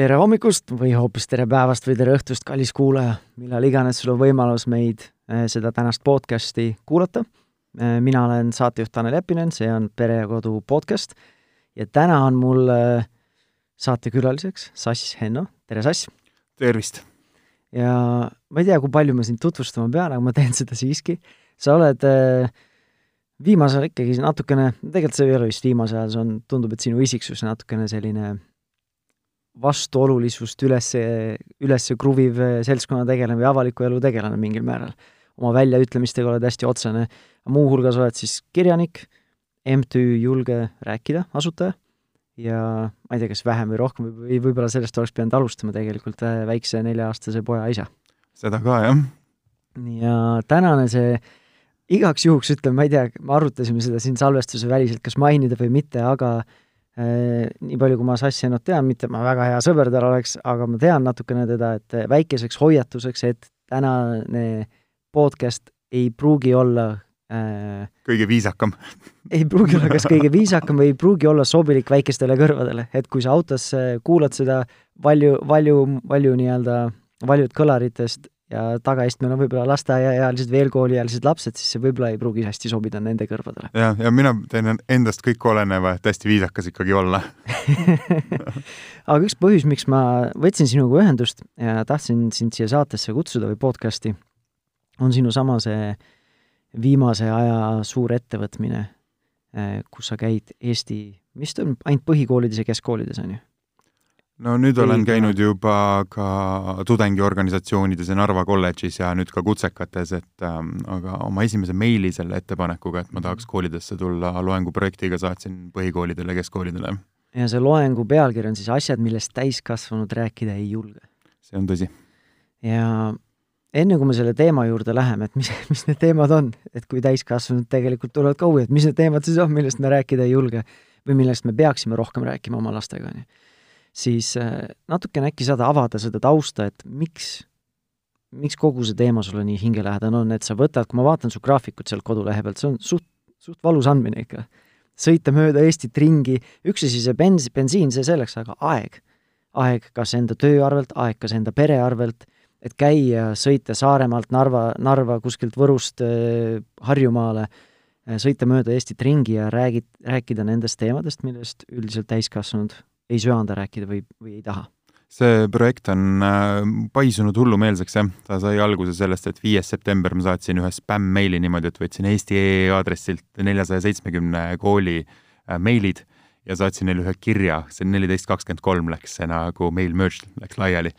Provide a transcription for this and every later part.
tere hommikust või hoopis tere päevast või tere õhtust, kallis kuulaja, millal iganes sul on võimalus meid, eh, seda tänast podcasti kuulata. Eh, mina olen saatejuht Tanel Jeppinen, see on Pere ja Kodu podcast ja täna on mul eh, saatekülaliseks Sass Henno, tere Sass! tervist! ja ma ei tea, kui palju ma sind tutvustama pean, aga ma teen seda siiski. sa oled viimasel ajal ikkagi natukene, tegelikult see ei ole vist viimasel ajal, see on, tundub, et sinu isiksus natukene selline vastuolulisust üles, üles kruviv seltskonnategelane või avaliku elu tegelane mingil määral. oma väljaütlemistega oled hästi otsene, muuhulgas oled siis kirjanik, MTÜ Julge Rääkida asutaja ja ma ei tea, kas vähem või rohkem või võib-olla sellest oleks pidanud alustama tegelikult äh, väikse nelja-aastase poja isa. seda ka, jah. ja tänane see igaks juhuks ütlen, ma ei tea, me arutasime seda siin salvestuse väliselt, kas mainida või mitte, aga Äh, nii palju, kui ma Sassienot tean, mitte ma väga hea sõber tal oleks, aga ma tean natukene teda, et väikeseks hoiatuseks, et tänane podcast ei pruugi olla äh, kõige viisakam. ei pruugi olla kas kõige viisakam või ei pruugi olla sobilik väikestele kõrvadele, et kui sa autos kuulad seda valju, valju, valju nii-öelda valjud kõlaritest ja tagaistmel on võib-olla lasteaiaealised, veel kooliealised lapsed, siis see võib-olla ei pruugi hästi sobida nende kõrvadele. ja, ja mina teen endast kõik oleneva, et hästi viisakas ikkagi olla aga üks põhjus, miks ma võtsin sinuga ühendust ja tahtsin sind siia saatesse kutsuda või podcasti, on sinu sama see viimase aja suur ettevõtmine, eh, kus sa käid Eesti, mis ta on, ainult põhikoolides ja keskkoolides, on ju? No nüüd olen käinud juba ka tudengiorganisatsioonides ja Narva kolledžis ja nüüd ka kutsekates, et ähm, aga oma esimese meili selle ettepanekuga, et ma tahaks mhm. koolidesse tulla loenguprojektiga, saatsin põhikoolidele, keskkoolidele. ja see loengu pealkiri on siis Asjad, millest täiskasvanud rääkida ei julge. see on tõsi. ja enne kui me selle teema juurde läheme, et mis, mis need teemad on, et kui täiskasvanud tegelikult tulevad ka et mis need teemad siis on, millest me rääkida ei julge või millest me peaksime rohkem rääkima oma lastega, on ju siis äh, natukene äkki saad avada seda tausta, et miks, miks kogu see teema sulle nii hingelähedane on, et sa võtad, kui ma vaatan su graafikut sealt kodulehe pealt, see on suht, suht valus andmine ikka. sõita mööda Eestit ringi, üks asi see bens-, bensiin, see selleks, aga aeg. aeg kas enda töö arvelt, aeg kas enda pere arvelt, et käia, sõita Saaremaalt Narva, Narva kuskilt Võrust äh, Harjumaale, äh, sõita mööda Eestit ringi ja räägid, rääkida nendest teemadest, millest üldiselt täiskasvanud ei söanda rääkida või, või ei taha? see projekt on äh, paisunud hullumeelseks, jah. ta sai alguse sellest, et viies september ma saatsin ühe spämm-meili niimoodi, et võtsin Eesti EE aadressilt neljasaja seitsmekümne kooli äh, meilid ja saatsin neile ühe kirja, see neliteist kakskümmend kolm läks see nagu mail merge läks laiali.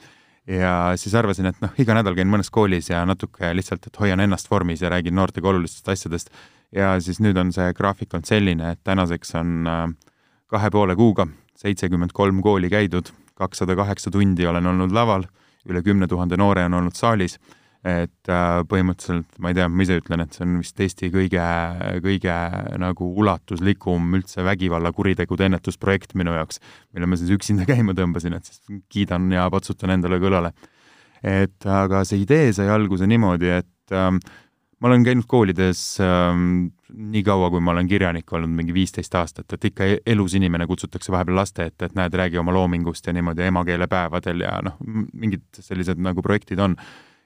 ja siis arvasin, et noh, iga nädal käin mõnes koolis ja natuke lihtsalt, et hoian ennast vormis ja räägin noortega olulistest asjadest. ja siis nüüd on see graafik olnud selline, et tänaseks on äh, kahe poole kuuga seitsekümmend kolm kooli käidud, kakssada kaheksa tundi olen olnud laval, üle kümne tuhande noore on olnud saalis, et äh, põhimõtteliselt ma ei tea, ma ise ütlen, et see on vist Eesti kõige, kõige nagu ulatuslikum üldse vägivallakuritegude ennetusprojekt minu jaoks, mille ma siis üksinda käima tõmbasin, et siis kiidan ja patsutan endale kõlale. et aga see idee sai alguse niimoodi, et äh, ma olen käinud koolides ähm, nii kaua, kui ma olen kirjanik olnud, mingi viisteist aastat, et ikka e-, elus inimene kutsutakse vahepeal laste ette, et näed, räägi oma loomingust ja niimoodi emakeelepäevadel ja noh, mingid sellised nagu projektid on.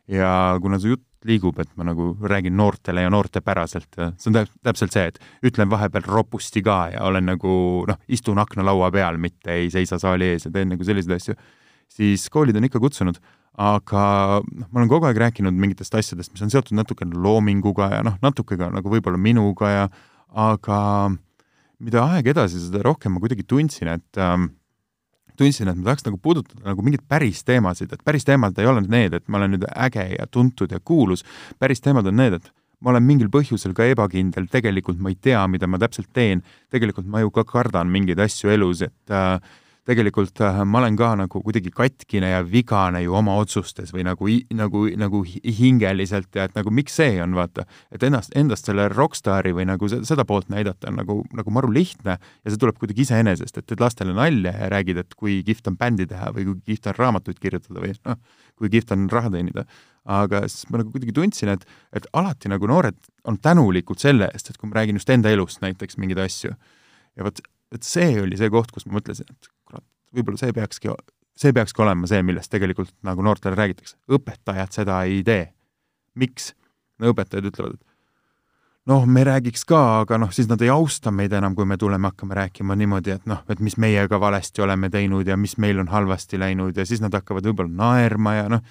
ja kuna see jutt liigub, et ma nagu räägin noortele ja noortepäraselt ja see on täpselt see, et ütlen vahepeal ropusti ka ja olen nagu noh, istun aknalaua peal, mitte ei seisa saali ees ja teen nagu selliseid asju, siis koolid on ikka kutsunud aga noh, ma olen kogu aeg rääkinud mingitest asjadest, mis on seotud natukene loominguga ja noh, natuke ka nagu võib-olla minuga ja aga mida aeg edasi, seda rohkem ma kuidagi tundsin, et ähm, tundsin, et ma tahaks nagu puudutada nagu mingeid päris teemasid, et päris teemad ei ole need, et ma olen nüüd äge ja tuntud ja kuulus, päris teemad on need, et ma olen mingil põhjusel ka ebakindel, tegelikult ma ei tea, mida ma täpselt teen, tegelikult ma ju ka kardan mingeid asju elus, et äh, tegelikult äh, ma olen ka nagu kuidagi katkine ja vigane ju oma otsustes või nagu, nagu, nagu hingeliselt ja et nagu miks see on, vaata. et ennast, endast selle rokkstaari või nagu seda poolt näidata on nagu, nagu maru lihtne ja see tuleb kuidagi iseenesest, et teed lastele nalja ja räägid, et kui kihvt on bändi teha või kui kihvt on raamatuid kirjutada või noh, kui kihvt on raha teenida. aga siis ma nagu kuidagi tundsin, et, et alati nagu noored on tänulikud selle eest, et kui ma räägin just enda elust näiteks mingeid asju ja vot, et see oli see koht, kus ma mõtlesin, et võib-olla see peakski see peakski olema see, millest tegelikult nagu noortele räägitakse. õpetajad seda ei tee. miks? no õpetajad ütlevad, et noh, me räägiks ka, aga noh, siis nad ei austa meid enam, kui me tuleme, hakkame rääkima niimoodi, et noh, et mis meiega valesti oleme teinud ja mis meil on halvasti läinud ja siis nad hakkavad võib-olla naerma ja noh,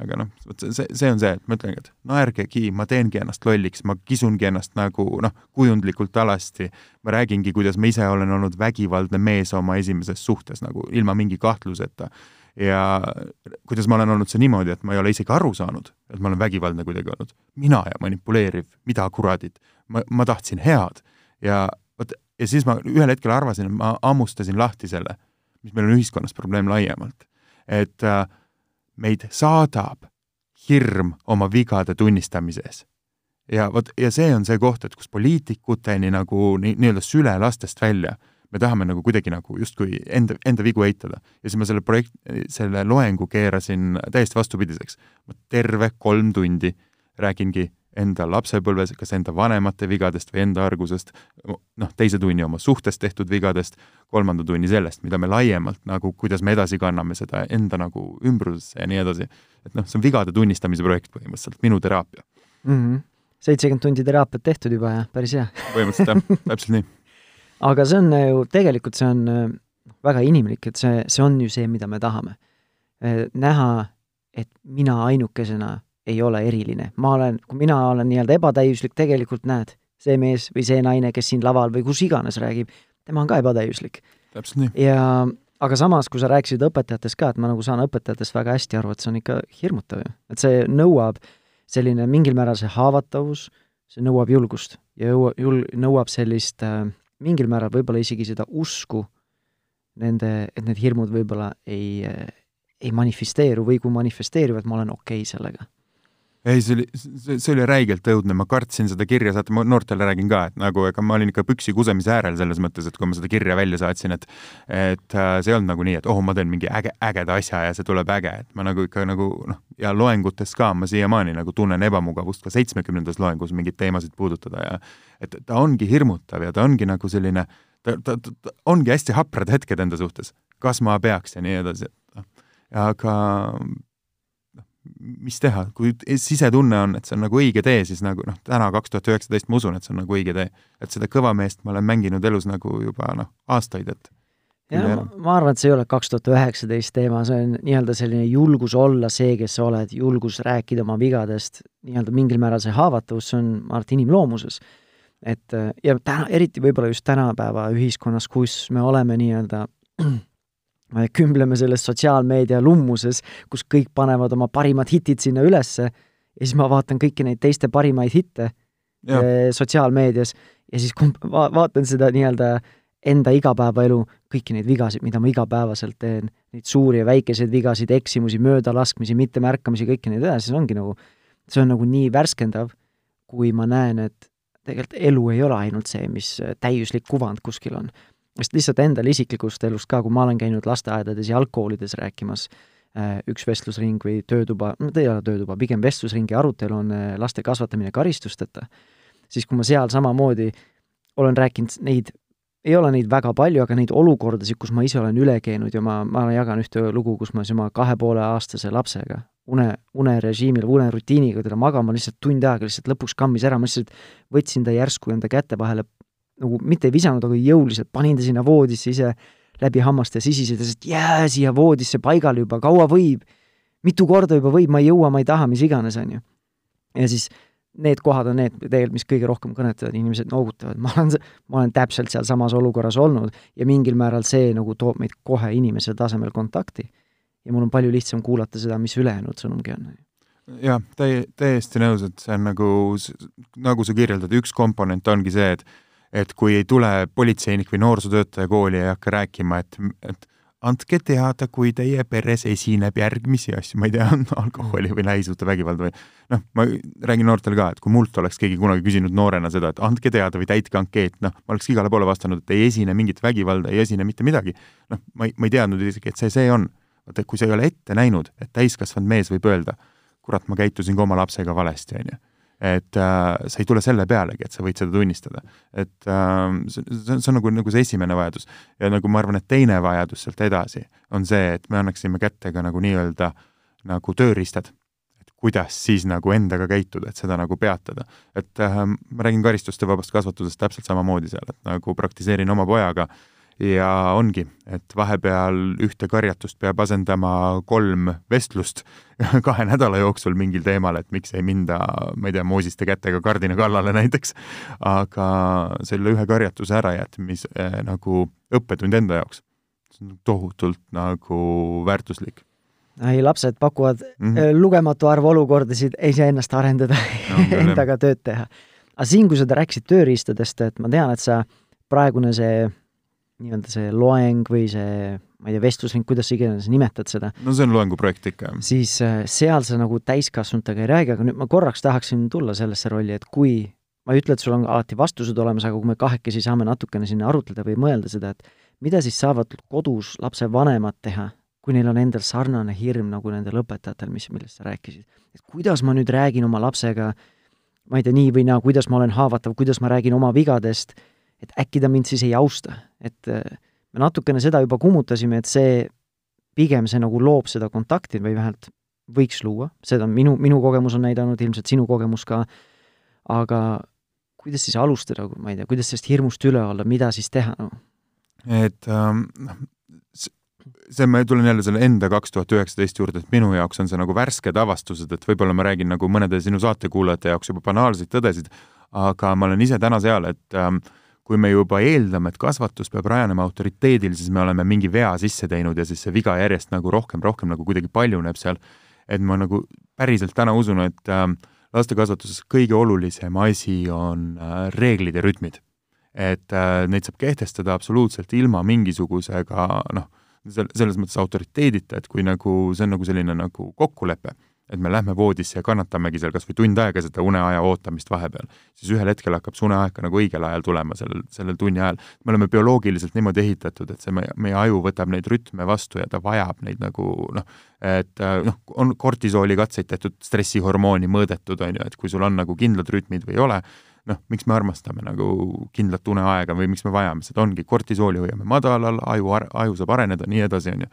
aga noh, vot see, see on see, et ma ütlengi, et naergegi, ma teengi ennast lolliks, ma kisungi ennast nagu noh, kujundlikult alasti, ma räägingi, kuidas ma ise olen olnud vägivaldne mees oma esimeses suhtes nagu ilma mingi kahtluseta ja kuidas ma olen olnud see niimoodi, et ma ei ole isegi aru saanud, et ma olen vägivaldne kuidagi olnud. mina ja manipuleeriv, mida kuradit. ma, ma tahtsin head ja vot, ja siis ma ühel hetkel arvasin, et ma hammustasin lahti selle, mis meil on ühiskonnas probleem laiemalt. et äh, meid saadab hirm oma vigade tunnistamises. ja vot, ja see on see koht, et kus poliitikuteni nagu nii-öelda süle lastest välja me tahame nagu kuidagi nagu justkui enda, enda vigu eitada. ja siis ma selle projekt, selle loengu keerasin täiesti vastupidiseks. ma terve kolm tundi räägingi enda lapsepõlves, kas enda vanemate vigadest või enda argusest, noh, teise tunni oma suhtes tehtud vigadest, kolmanda tunni sellest, mida me laiemalt nagu, kuidas me edasi kanname seda enda nagu ümbrusesse ja nii edasi. et noh, see on vigade tunnistamise projekt põhimõtteliselt, minu teraapia mm. -hmm. seitsekümmend tundi teraapiat tehtud juba ja päris hea. põhimõtteliselt jah, täpselt nii aga see on ju, tegelikult see on äh, väga inimlik, et see, see on ju see, mida me tahame. Äh, näha, et mina ainukesena ei ole eriline, ma olen, kui mina olen nii-öelda ebatäiuslik, tegelikult näed, see mees või see naine, kes siin laval või kus iganes räägib, tema on ka ebatäiuslik. täpselt nii. ja aga samas, kui sa rääkisid õpetajatest ka, et ma nagu saan õpetajatest väga hästi aru, et see on ikka hirmutav ju, et see nõuab selline mingil määral see haavatavus, see nõuab julgust ja jõua, jul-, nõuab sellist äh, mingil määral võib-olla isegi seda usku nende, et need hirmud võib-olla ei, ei manifesteeru või kui manifesteerivad, ma olen okei okay sellega ei, see oli, see oli räigelt õudne, ma kartsin seda kirja saata, ma noortele räägin ka, et nagu ega ma olin ikka püksi kusemise äärel selles mõttes, et kui ma seda kirja välja saatsin, et et äh, see ei olnud nagu nii, et oh, ma teen mingi äge, ägeda asja ja see tuleb äge, et ma nagu ikka nagu noh, ja loengutes ka ma siiamaani nagu tunnen ebamugavust ka seitsmekümnendas loengus mingeid teemasid puudutada ja et ta ongi hirmutav ja ta ongi nagu selline, ta, ta, ta, ta ongi hästi haprad hetked enda suhtes, kas ma peaks ja nii edasi, et noh, aga mis teha, kui sisetunne on, et see on nagu õige tee, siis nagu noh, täna kaks tuhat üheksateist ma usun, et see on nagu õige tee. et seda kõva meest ma olen mänginud elus nagu juba noh, aastaid, et jah, ma, arvan, et see ei ole kaks tuhat üheksateist teema, see on nii-öelda selline julgus olla see, kes sa oled, julgus rääkida oma vigadest, nii-öelda mingil määral see haavatavus, see on, ma arvan, et inimloomuses. et ja täna, eriti võib-olla just tänapäeva ühiskonnas, kus me oleme nii-öelda kümbleme selles sotsiaalmeedia lummuses, kus kõik panevad oma parimad hitid sinna ülesse ja siis ma vaatan kõiki neid teiste parimaid hitte ja. Eh, sotsiaalmeedias ja siis kumb, va-, vaatan seda nii-öelda enda igapäevaelu, kõiki neid vigasid, mida ma igapäevaselt teen, neid suuri ja väikeseid vigasid, eksimusi, möödalaskmisi, mittemärkamisi, kõiki neid edasi, see ongi nagu, see on nagu nii värskendav, kui ma näen, et tegelikult elu ei ole ainult see, mis täiuslik kuvand kuskil on sest lihtsalt endal isiklikust elust ka, kui ma olen käinud lasteaedades ja algkoolides rääkimas, äh, üks vestlusring või töötuba, no ta ei ole töötuba, pigem vestlusringi arutelu on äh, laste kasvatamine karistusteta, siis kui ma seal samamoodi olen rääkinud neid, ei ole neid väga palju, aga neid olukordasid, kus ma ise olen üle käinud ja ma, ma jagan ühte lugu, kus ma siis oma kahe poole aastase lapsega une, unerežiimil, unerutiiniga teda magama lihtsalt tund aega lihtsalt lõpuks kammis ära, ma lihtsalt võtsin ta järsku enda käte vahele, nagu mitte ei visanud, aga jõuliselt panin ta sinna voodisse ise läbi hammaste sisisedes, et jää siia voodisse paigale juba, kaua võib, mitu korda juba võib, ma ei jõua, ma ei taha, mis iganes, on ju. ja siis need kohad on need tegelikult, mis kõige rohkem kõnetavad, inimesed noogutavad, ma olen, ma olen täpselt sealsamas olukorras olnud ja mingil määral see nagu toob meid kohe inimese tasemel kontakti. ja mul on palju lihtsam kuulata seda, mis ülejäänud sõnumgi on. jah, täie-, täiesti nõus, et see on nagu, nagu sa kirjeldad, üks komponent ongi see, et et kui ei tule politseinik või noorsootöötaja kooli ja ei hakka rääkima, et, et andke teada, kui teie peres esineb järgmisi asju, ma ei tea, alkoholi või lähisuhtevägivalda või noh, ma räägin noortele ka, et kui mult oleks keegi kunagi küsinud noorena seda, et andke teada või täitke ankeet, noh, ma oleks igale poole vastanud, et ei esine mingit vägivalda, ei esine mitte midagi. noh, ma ei, ma ei teadnud isegi, et see see on. vaata, kui sa ei ole ette näinud, et täiskasvanud mees võib öelda, kurat, ma käitusin ka oma lapsega valesti, on ju et äh, sa ei tule selle pealegi, et sa võid seda tunnistada. et äh, see, see on, see on nagu, nagu see esimene vajadus. ja nagu ma arvan, et teine vajadus sealt edasi on see, et me annaksime kätte ka nagu nii-öelda nagu tööriistad, et kuidas siis nagu endaga käituda, et seda nagu peatada. et äh, ma räägin karistuste vabast kasvatusest täpselt samamoodi seal, et nagu praktiseerin oma pojaga äh, ja ongi, et vahepeal ühte karjatust peab asendama kolm vestlust kahe nädala jooksul mingil teemal, et miks ei minda, ma ei tea, moosiste kätega kardina kallale näiteks. aga selle ühe karjatuse ärajätmis äh, nagu õppetund enda jaoks, see on tohutult nagu väärtuslik ei, lapsed pakuvad mm -hmm. lugematu arv olukordasid iseennast arendada no,, endaga tööd teha. aga siin, kui sa rääkisid tööriistadest, et ma tean, et sa praegune see nii-öelda see loeng või see, ma ei tea, vestlusring, kuidas sa iganes nimetad seda. no see on loenguprojekt ikka, siis äh, seal sa nagu täiskasvanutega ei räägi, aga nüüd ma korraks tahaksin tulla sellesse rolli, et kui ma ei ütle, et sul on alati vastused olemas, aga kui me kahekesi saame natukene sinna arutleda või mõelda seda, et mida siis saavad kodus lapsevanemad teha, kui neil on endal sarnane hirm nagu nendel õpetajatel, mis, millest sa rääkisid. et kuidas ma nüüd räägin oma lapsega, ma ei tea, nii või naa, kuidas ma olen haavatav, kuidas ma räägin oma vigadest et äkki ta mind siis ei austa, et äh, me natukene seda juba kummutasime, et see, pigem see nagu loob seda kontakti või vähemalt võiks luua, seda minu, minu kogemus on näidanud, ilmselt sinu kogemus ka, aga kuidas siis alustada, ma ei tea, kuidas sellest hirmust üle olla, mida siis teha no?? et ähm, see, ma tulen jälle selle enda kaks tuhat üheksateist juurde, et minu jaoks on see nagu värsked avastused, et võib-olla ma räägin nagu mõnede sinu saatekuulajate jaoks juba banaalseid tõdesid, aga ma olen ise täna seal, et ähm, kui me juba eeldame, et kasvatus peab rajanema autoriteedil, siis me oleme mingi vea sisse teinud ja siis see viga järjest nagu rohkem, rohkem nagu kuidagi paljuneb seal. et ma nagu päriselt täna usun, et äh, lastekasvatuses kõige olulisem asi on äh, reeglid ja rütmid. et äh, neid saab kehtestada absoluutselt ilma mingisugusega noh, selles mõttes autoriteedita, et kui nagu see on nagu selline nagu kokkulepe et me lähme voodisse ja kannatamegi seal kas või tund aega seda uneaja ootamist vahepeal, siis ühel hetkel hakkab see uneaeg ka nagu õigel ajal tulema, sellel, sellel tunni ajal. me oleme bioloogiliselt niimoodi ehitatud, et see meie, meie aju võtab neid rütme vastu ja ta vajab neid nagu noh, et noh, on kortisooli katseid tehtud, stressihormooni mõõdetud, on ju, et kui sul on nagu kindlad rütmid või ei ole, noh, miks me armastame nagu kindlat uneaega või miks me vajame seda, ongi kortisooli hoiame madalal, aju, aju saab areneda, nii edasi, on ju.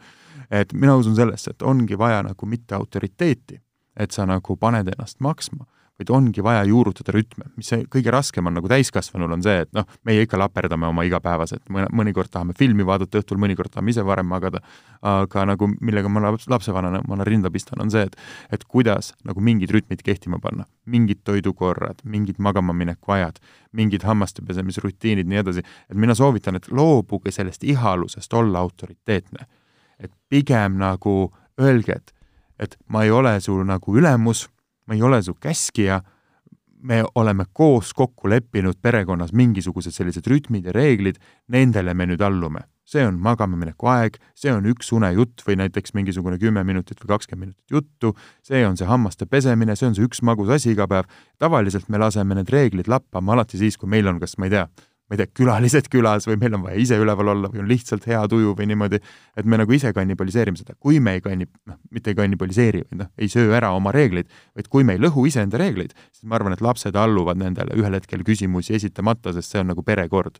Et mina usun sellesse, et ongi vaja nagu mitte autoriteeti, et sa nagu paned ennast maksma, vaid ongi vaja juurutada rütme, mis see kõige raskem on nagu täiskasvanul, on see, et noh, meie ikka laperdame oma igapäevaselt, mõnikord tahame filmi vaadata õhtul, mõnikord tahame ise varem magada, aga nagu millega ma laps, lapsevanemana rinda pistan, on see, et et kuidas nagu mingid rütmid kehtima panna, mingid toidukorrad, mingid magamamineku ajad, mingid hammaste pesemisrutiinid, nii edasi, et mina soovitan, et loobuge sellest ihalusest olla autoriteetne. Et pigem nagu öelge, et, et ma ei ole su nagu ülemus, ma ei ole su käskija, me oleme koos kokku leppinud perekonnas mingisugused sellised rütmid ja reeglid, nendele me nüüd allume. see on magamamineku aeg, see on üks unejutt või näiteks mingisugune kümme minutit või kakskümmend minutit juttu, see on see hammaste pesemine, see on see üks magus asi iga päev. tavaliselt me laseme need reeglid lappama alati siis, kui meil on kas, ma ei tea, ma ei tea, külalised külas või meil on vaja ise üleval olla või on lihtsalt hea tuju või niimoodi, et me nagu ise kannibaliseerime seda. kui me ei kanni-, noh, mitte ei kannibaliseeri, noh, ei söö ära oma reegleid, vaid kui me ei lõhu iseenda reegleid, siis ma arvan, et lapsed alluvad nendele ühel hetkel küsimusi esitamata, sest see on nagu perekord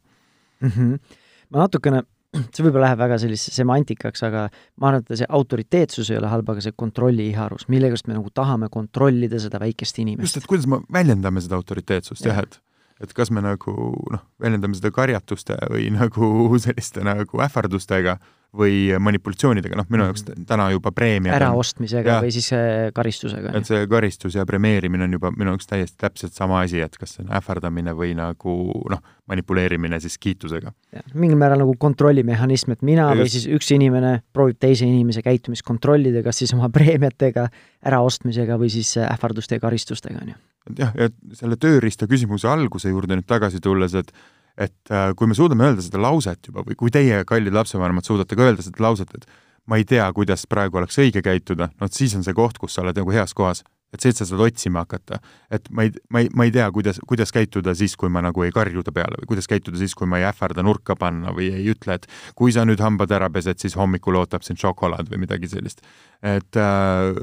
mm. -hmm. ma natukene see võib-olla läheb väga selliseks semantikaks, aga ma arvan, et see autoriteetsus ei ole halb, aga see kontrolliiharus, millegast me nagu tahame kontrollida seda väikest inimest. just, et kuidas me väljendame seda autoriteetsust jah ja,, et et kas me nagu noh, väljendame seda karjatuste või nagu selliste nagu ähvardustega või manipulatsioonidega, noh, minu jaoks mhm. täna juba preemia äraostmisega või siis äh, karistusega. et see karistus ja premeerimine on juba minu jaoks täiesti täpselt sama asi, et kas see on ähvardamine või nagu noh, manipuleerimine siis kiitusega. mingil määral nagu kontrollimehhanism, et mina Just. või siis üks inimene proovib teise inimese käitumist kontrollida, kas siis oma preemiatega, äraostmisega või siis ähvarduste ja karistustega, on ju jah, et selle tööriista küsimuse alguse juurde nüüd tagasi tulles, et et äh, kui me suudame öelda seda lauset juba või kui teie, kallid lapsevanemad, suudate ka öelda seda lauset, et ma ei tea, kuidas praegu oleks õige käituda, no et siis on see koht, kus sa oled nagu heas kohas. Et see, et sa saad otsima hakata, et ma ei, ma ei, ma ei tea, kuidas, kuidas käituda siis, kui ma nagu ei karju ta peale või kuidas käituda siis, kui ma ei ähvarda nurka panna või ei ütle, et kui sa nüüd hambad ära pesed, siis hommikul ootab sind šokolaad või midagi sellist. et äh,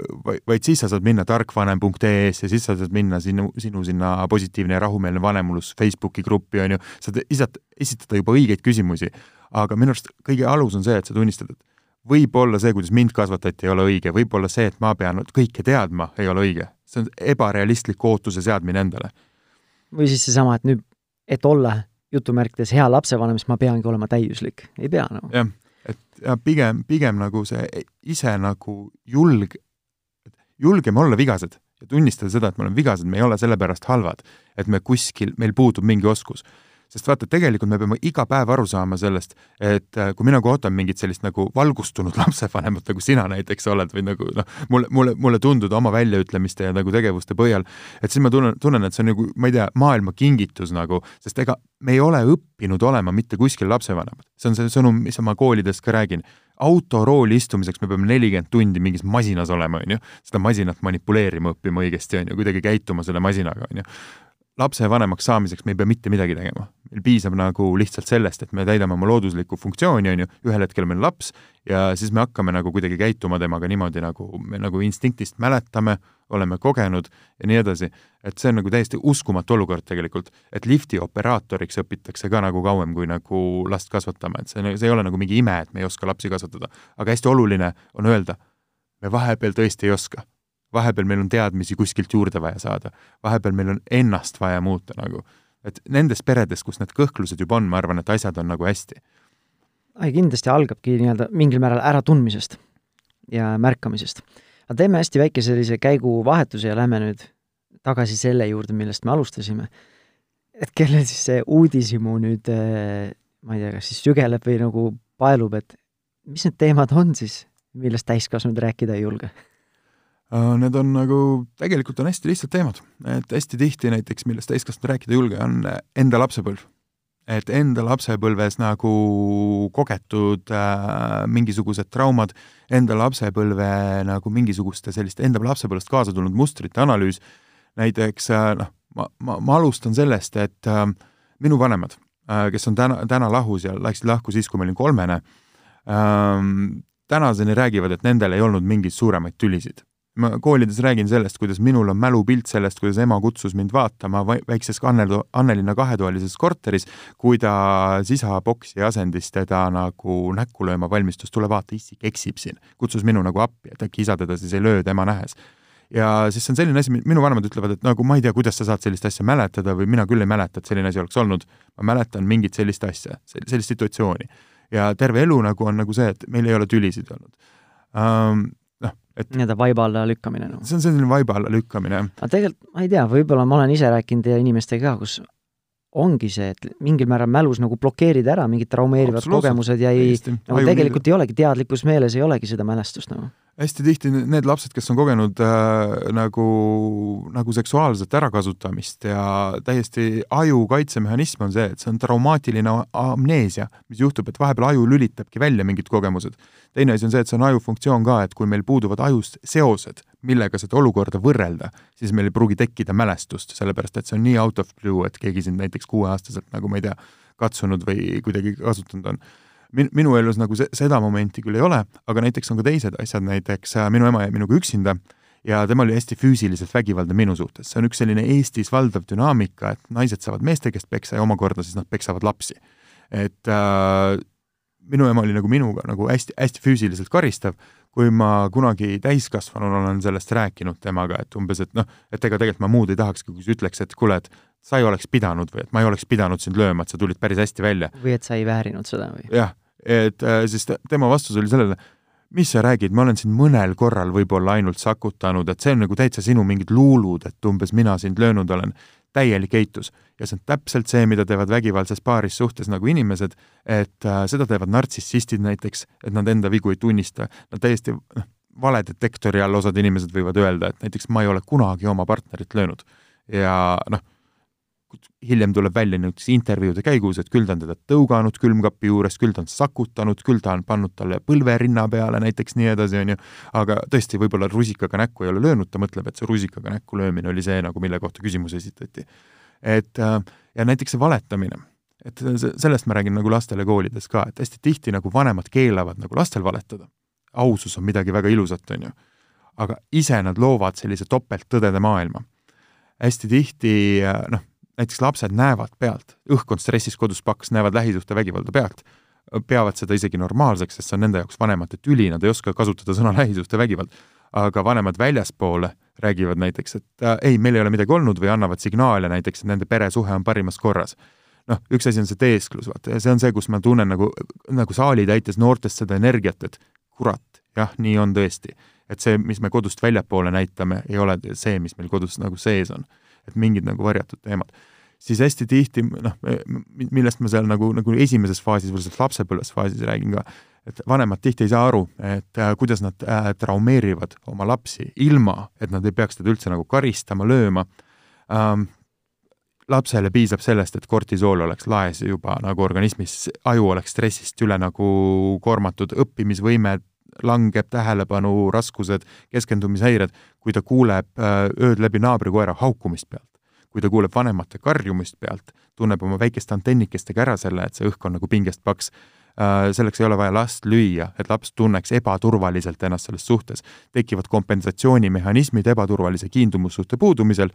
vaid siis sa saad minna tarkvanem.ee-sse ja siis sa saad minna sinu, sinu sinna positiivne ja rahumeelne vanemlus Facebooki gruppi, on ju, saad isat-, esitada juba õigeid küsimusi, aga minu arust kõige alus on see, et sa tunnistad, et võib-olla see, kuidas mind kasvatati, ei ole õige, võib-olla see, et ma pean kõike teadma, ei ole õige. see on ebarealistlik ootuse seadmine endale. või siis seesama, et nüüd, et olla jutumärkides hea lapsevanem, siis ma peangi olema täiuslik, ei pea nagu. jah, et ja pigem, pigem nagu see ise nagu julg, julgeme olla vigased ja tunnistada seda, et me oleme vigased, me ei ole sellepärast halvad, et me kuskil, meil puudub mingi oskus sest vaata, tegelikult me peame iga päev aru saama sellest, et äh, kui mina kohtan mingit sellist nagu valgustunud lapsevanemat, nagu sina näiteks oled või nagu noh, mulle, mulle, mulle tundub oma väljaütlemiste ja nagu tegevuste põhjal, et siis ma tunnen, tunnen, et see on nagu, ma ei tea, maailma kingitus nagu, sest ega me ei ole õppinud olema mitte kuskil lapsevanemad. see on see sõnum, mis ma koolides ka räägin. Autorooli istumiseks me peame nelikümmend tundi mingis masinas olema, on ju, seda masinat manipuleerima õppima õigesti, on ju, kuidagi käituma selle masinaga, on ju lapsevanemaks saamiseks me ei pea mitte midagi tegema. meil piisab nagu lihtsalt sellest, et me täidame oma looduslikku funktsiooni, on ju, ühel hetkel meil laps ja siis me hakkame nagu kuidagi käituma temaga niimoodi, nagu me nagu instinktist mäletame, oleme kogenud ja nii edasi. et see on nagu täiesti uskumatu olukord tegelikult, et lifti operaatoriks õpitakse ka nagu kauem kui nagu last kasvatama, et see, see ei ole nagu mingi ime, et me ei oska lapsi kasvatada. aga hästi oluline on öelda, me vahepeal tõesti ei oska vahepeal meil on teadmisi kuskilt juurde vaja saada, vahepeal meil on ennast vaja muuta nagu. et nendes peredes, kus need kõhklused juba on, ma arvan, et asjad on nagu hästi. ei, kindlasti algabki nii-öelda mingil määral äratundmisest ja märkamisest. aga teeme hästi väike sellise käiguvahetuse ja lähme nüüd tagasi selle juurde, millest me alustasime. et kellel siis see uudishimu nüüd, eh, ma ei tea, kas siis sügeleb või nagu paelub, et mis need teemad on siis, millest täiskasvanud rääkida ei julge need on nagu, tegelikult on hästi lihtsad teemad, et hästi tihti näiteks, millest täiskasvanud rääkida ei julge, on enda lapsepõlv. et enda lapsepõlves nagu kogetud äh, mingisugused traumad, enda lapsepõlve nagu mingisuguste selliste enda lapsepõlvest kaasa tulnud mustrite analüüs, näiteks äh, noh, ma, ma, ma alustan sellest, et äh, minu vanemad äh,, kes on täna, täna lahus ja läksid lahku siis, kui ma olin kolmene äh,, tänaseni räägivad, et nendel ei olnud mingeid suuremaid tülisid ma koolides räägin sellest, kuidas minul on mälupilt sellest, kuidas ema kutsus mind vaatama väikses Annel, Annelinna kahetoalises korteris, kui ta isa boksi asendis teda nagu näkku lööma valmistus, tule vaata, isik eksib siin. kutsus minu nagu appi, et äkki isa teda siis ei löö tema nähes ja siis see on selline asi, minu vanemad ütlevad, et nagu ma ei tea, kuidas sa saad sellist asja mäletada või mina küll ei mäleta, et selline asi oleks olnud. ma mäletan mingit sellist asja, sellist situatsiooni. ja terve elu nagu on nagu see, et meil ei ole tülisid olnud um, et nii-öelda vaiba alla lükkamine no.. see on selline vaiba alla lükkamine. aga tegelikult ma ei tea, võib-olla ma olen ise rääkinud inimestega ka, kus ongi see, et mingil määral mälus nagu blokeerida ära mingid traumeerivad kogemused ja ei, nagu tegelikult ei olegi teadlikus meeles, ei olegi seda mälestust nagu hästi tihti need lapsed, kes on kogenud äh, nagu, nagu seksuaalset ärakasutamist ja täiesti aju kaitsemehhanism on see, et see on traumaatiline amneesia, mis juhtub, et vahepeal aju lülitabki välja mingid kogemused. teine asi on see, et see on aju funktsioon ka, et kui meil puuduvad ajust seosed, millega seda olukorda võrrelda, siis meil ei pruugi tekkida mälestust, sellepärast et see on nii out of blue, et keegi sind näiteks kuueaastaselt nagu ma ei tea, katsunud või kuidagi kasutanud on min-, minu elus nagu se-, seda momenti küll ei ole, aga näiteks on ka teised asjad, näiteks äh, minu ema jäi minuga üksinda ja tema oli hästi füüsiliselt vägivaldne minu suhtes, see on üks selline Eestis valdav dünaamika, et naised saavad meeste käest peksa ja omakorda siis nad peksavad lapsi. et äh, minu ema oli nagu minuga nagu hästi, hästi füüsiliselt karistav, kui ma kunagi täiskasvanuna olen sellest rääkinud temaga, et umbes, et noh, et ega tegelikult ma muud ei tahakski, kui sa ütleks, et kuule, et sa ei oleks pidanud või et ma ei oleks pidanud sind lööma, et sa tulid päris hästi välja. või et sa ei väärinud seda või? jah, et äh, siis tema vastus oli sellele, mis sa räägid, ma olen sind mõnel korral võib-olla ainult sakutanud, et see on nagu täitsa sinu mingid luulud, et umbes mina sind löönud olen. Täielik eitus. ja see on täpselt see, mida teevad vägivaldses paaris suhtes nagu inimesed, et äh, seda teevad nartsissistid näiteks, et nad enda vigu ei tunnista, nad täiesti noh, valedetektori all osad inimesed võivad öelda, et näiteks ma ei ole kunagi oma partnerit löönud. ja noh hiljem tuleb välja näiteks intervjuude käigus, et küll ta on teda tõuganud külmkapi juures, küll ta on sakutanud, küll ta on pannud talle põlve rinna peale näiteks nii edasi, on ju, aga tõesti, võib-olla rusikaga näkku ei ole löönud, ta mõtleb, et see rusikaga näkku löömine oli see nagu, mille kohta küsimus esitati. et äh, ja näiteks see valetamine, et sellest ma räägin nagu lastele koolides ka, et hästi tihti nagu vanemad keelavad nagu lastel valetada. ausus on midagi väga ilusat, on ju. aga ise nad loovad sellise topelttõdede maailma. hästi tihti äh, noh, näiteks lapsed näevad pealt, õhkkond stressis kodus paks, näevad lähisuhtevägivalda pealt, peavad seda isegi normaalseks, sest see on nende jaoks vanemate tüli, nad ei oska kasutada sõna lähisuhtevägivald. aga vanemad väljaspoole räägivad näiteks, et äh, ei, meil ei ole midagi olnud või annavad signaale näiteks, et nende peresuhe on parimas korras. noh, üks asi on see teesklus, vaata, see on see, kus ma tunnen nagu, nagu saali täites noortest seda energiat, et kurat, jah, nii on tõesti. et see, mis me kodust väljapoole näitame, ei ole see, mis meil kodus nagu sees on et mingid nagu varjatud teemad. siis hästi tihti noh, millest ma seal nagu, nagu esimeses faasis või selles lapsepõlves faasis räägin ka, et vanemad tihti ei saa aru, et äh, kuidas nad äh, traumeerivad oma lapsi, ilma et nad ei peaks teda üldse nagu karistama, lööma ähm,. lapsele piisab sellest, et kortisool oleks laes juba nagu organismis, aju oleks stressist üle nagu koormatud, õppimisvõime langeb, tähelepanu raskused, keskendumishäired, kui ta kuuleb äh, ööd läbi naabrikoera haukumist pealt, kui ta kuuleb vanemate karjumist pealt, tunneb oma väikeste antennikestega ära selle, et see õhk on nagu pingest paks, äh, selleks ei ole vaja last lüüa, et laps tunneks ebaturvaliselt ennast selles suhtes. tekivad kompensatsioonimehhanismid ebaturvalise kiindumussuhte puudumisel,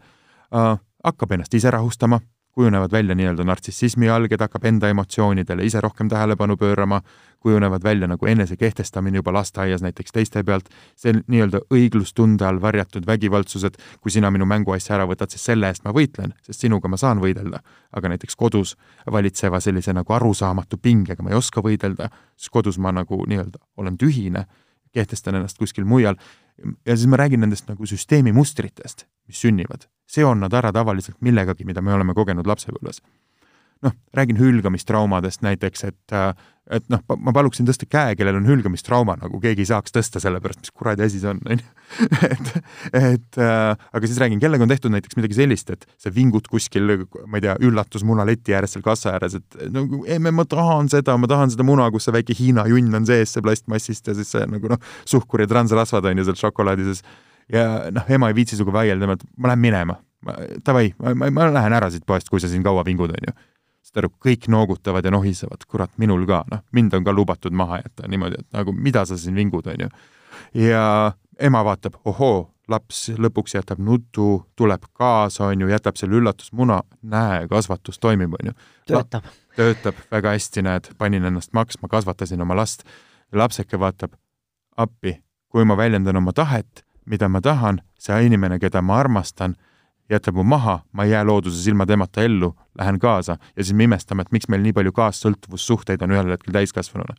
äh, hakkab ennast ise rahustama, kujunevad välja nii-öelda nartsissismi alged, hakkab enda emotsioonidele ise rohkem tähelepanu pöörama, kujunevad välja nagu enese kehtestamine juba lasteaias näiteks teiste pealt, see nii-öelda õiglustunde all varjatud vägivaldsused, kui sina minu mänguasja ära võtad, siis selle eest ma võitlen, sest sinuga ma saan võidelda. aga näiteks kodus valitseva sellise nagu arusaamatu pingega ma ei oska võidelda, siis kodus ma nagu nii-öelda olen tühine, kehtestan ennast kuskil mujal ja siis ma räägin nendest nagu süsteemi mustritest, mis sünnivad seon nad ära tavaliselt millegagi, mida me oleme kogenud lapsepõlves. noh, räägin hülgamistraumadest näiteks, et, et noh, ma paluksin tõsta käe, kellel on hülgamistrauma, nagu keegi ei saaks tõsta selle pärast, mis kuradi asi see on, on ju. et, et aga siis räägin, kellega on tehtud näiteks midagi sellist, et sa vingud kuskil, ma ei tea, üllatusmuna leti ääres seal kassa ääres, et no emme, ma tahan seda, ma tahan seda muna, kus see väike Hiina junn on sees, see plastmassist ja siis see nagu noh, suhkur ja transrasvad on ju seal šokolaadi sees ja noh, ema ei viitsi sinuga vaielda, et ma lähen minema. Davai, ma, ma, ma lähen ära siit poest, kui sa siin kaua vingud, onju. saad aru, kõik noogutavad ja nohisevad, kurat, minul ka, noh, mind on ka lubatud maha jätta niimoodi, et nagu mida sa siin vingud, onju. ja ema vaatab, ohoo, laps lõpuks jätab nutu, tuleb kaasa, onju, jätab selle üllatusmuna, näe, kasvatus toimib, onju. töötab. töötab väga hästi, näed, panin ennast maksma, kasvatasin oma last. lapseke vaatab appi, kui ma väljendan oma tahet mida ma tahan, see inimene, keda ma armastan, jätab mu maha, ma ei jää looduses ilma temata ellu, lähen kaasa ja siis me imestame, et miks meil nii palju kaassõltuvussuhteid on ühel hetkel täiskasvanuna.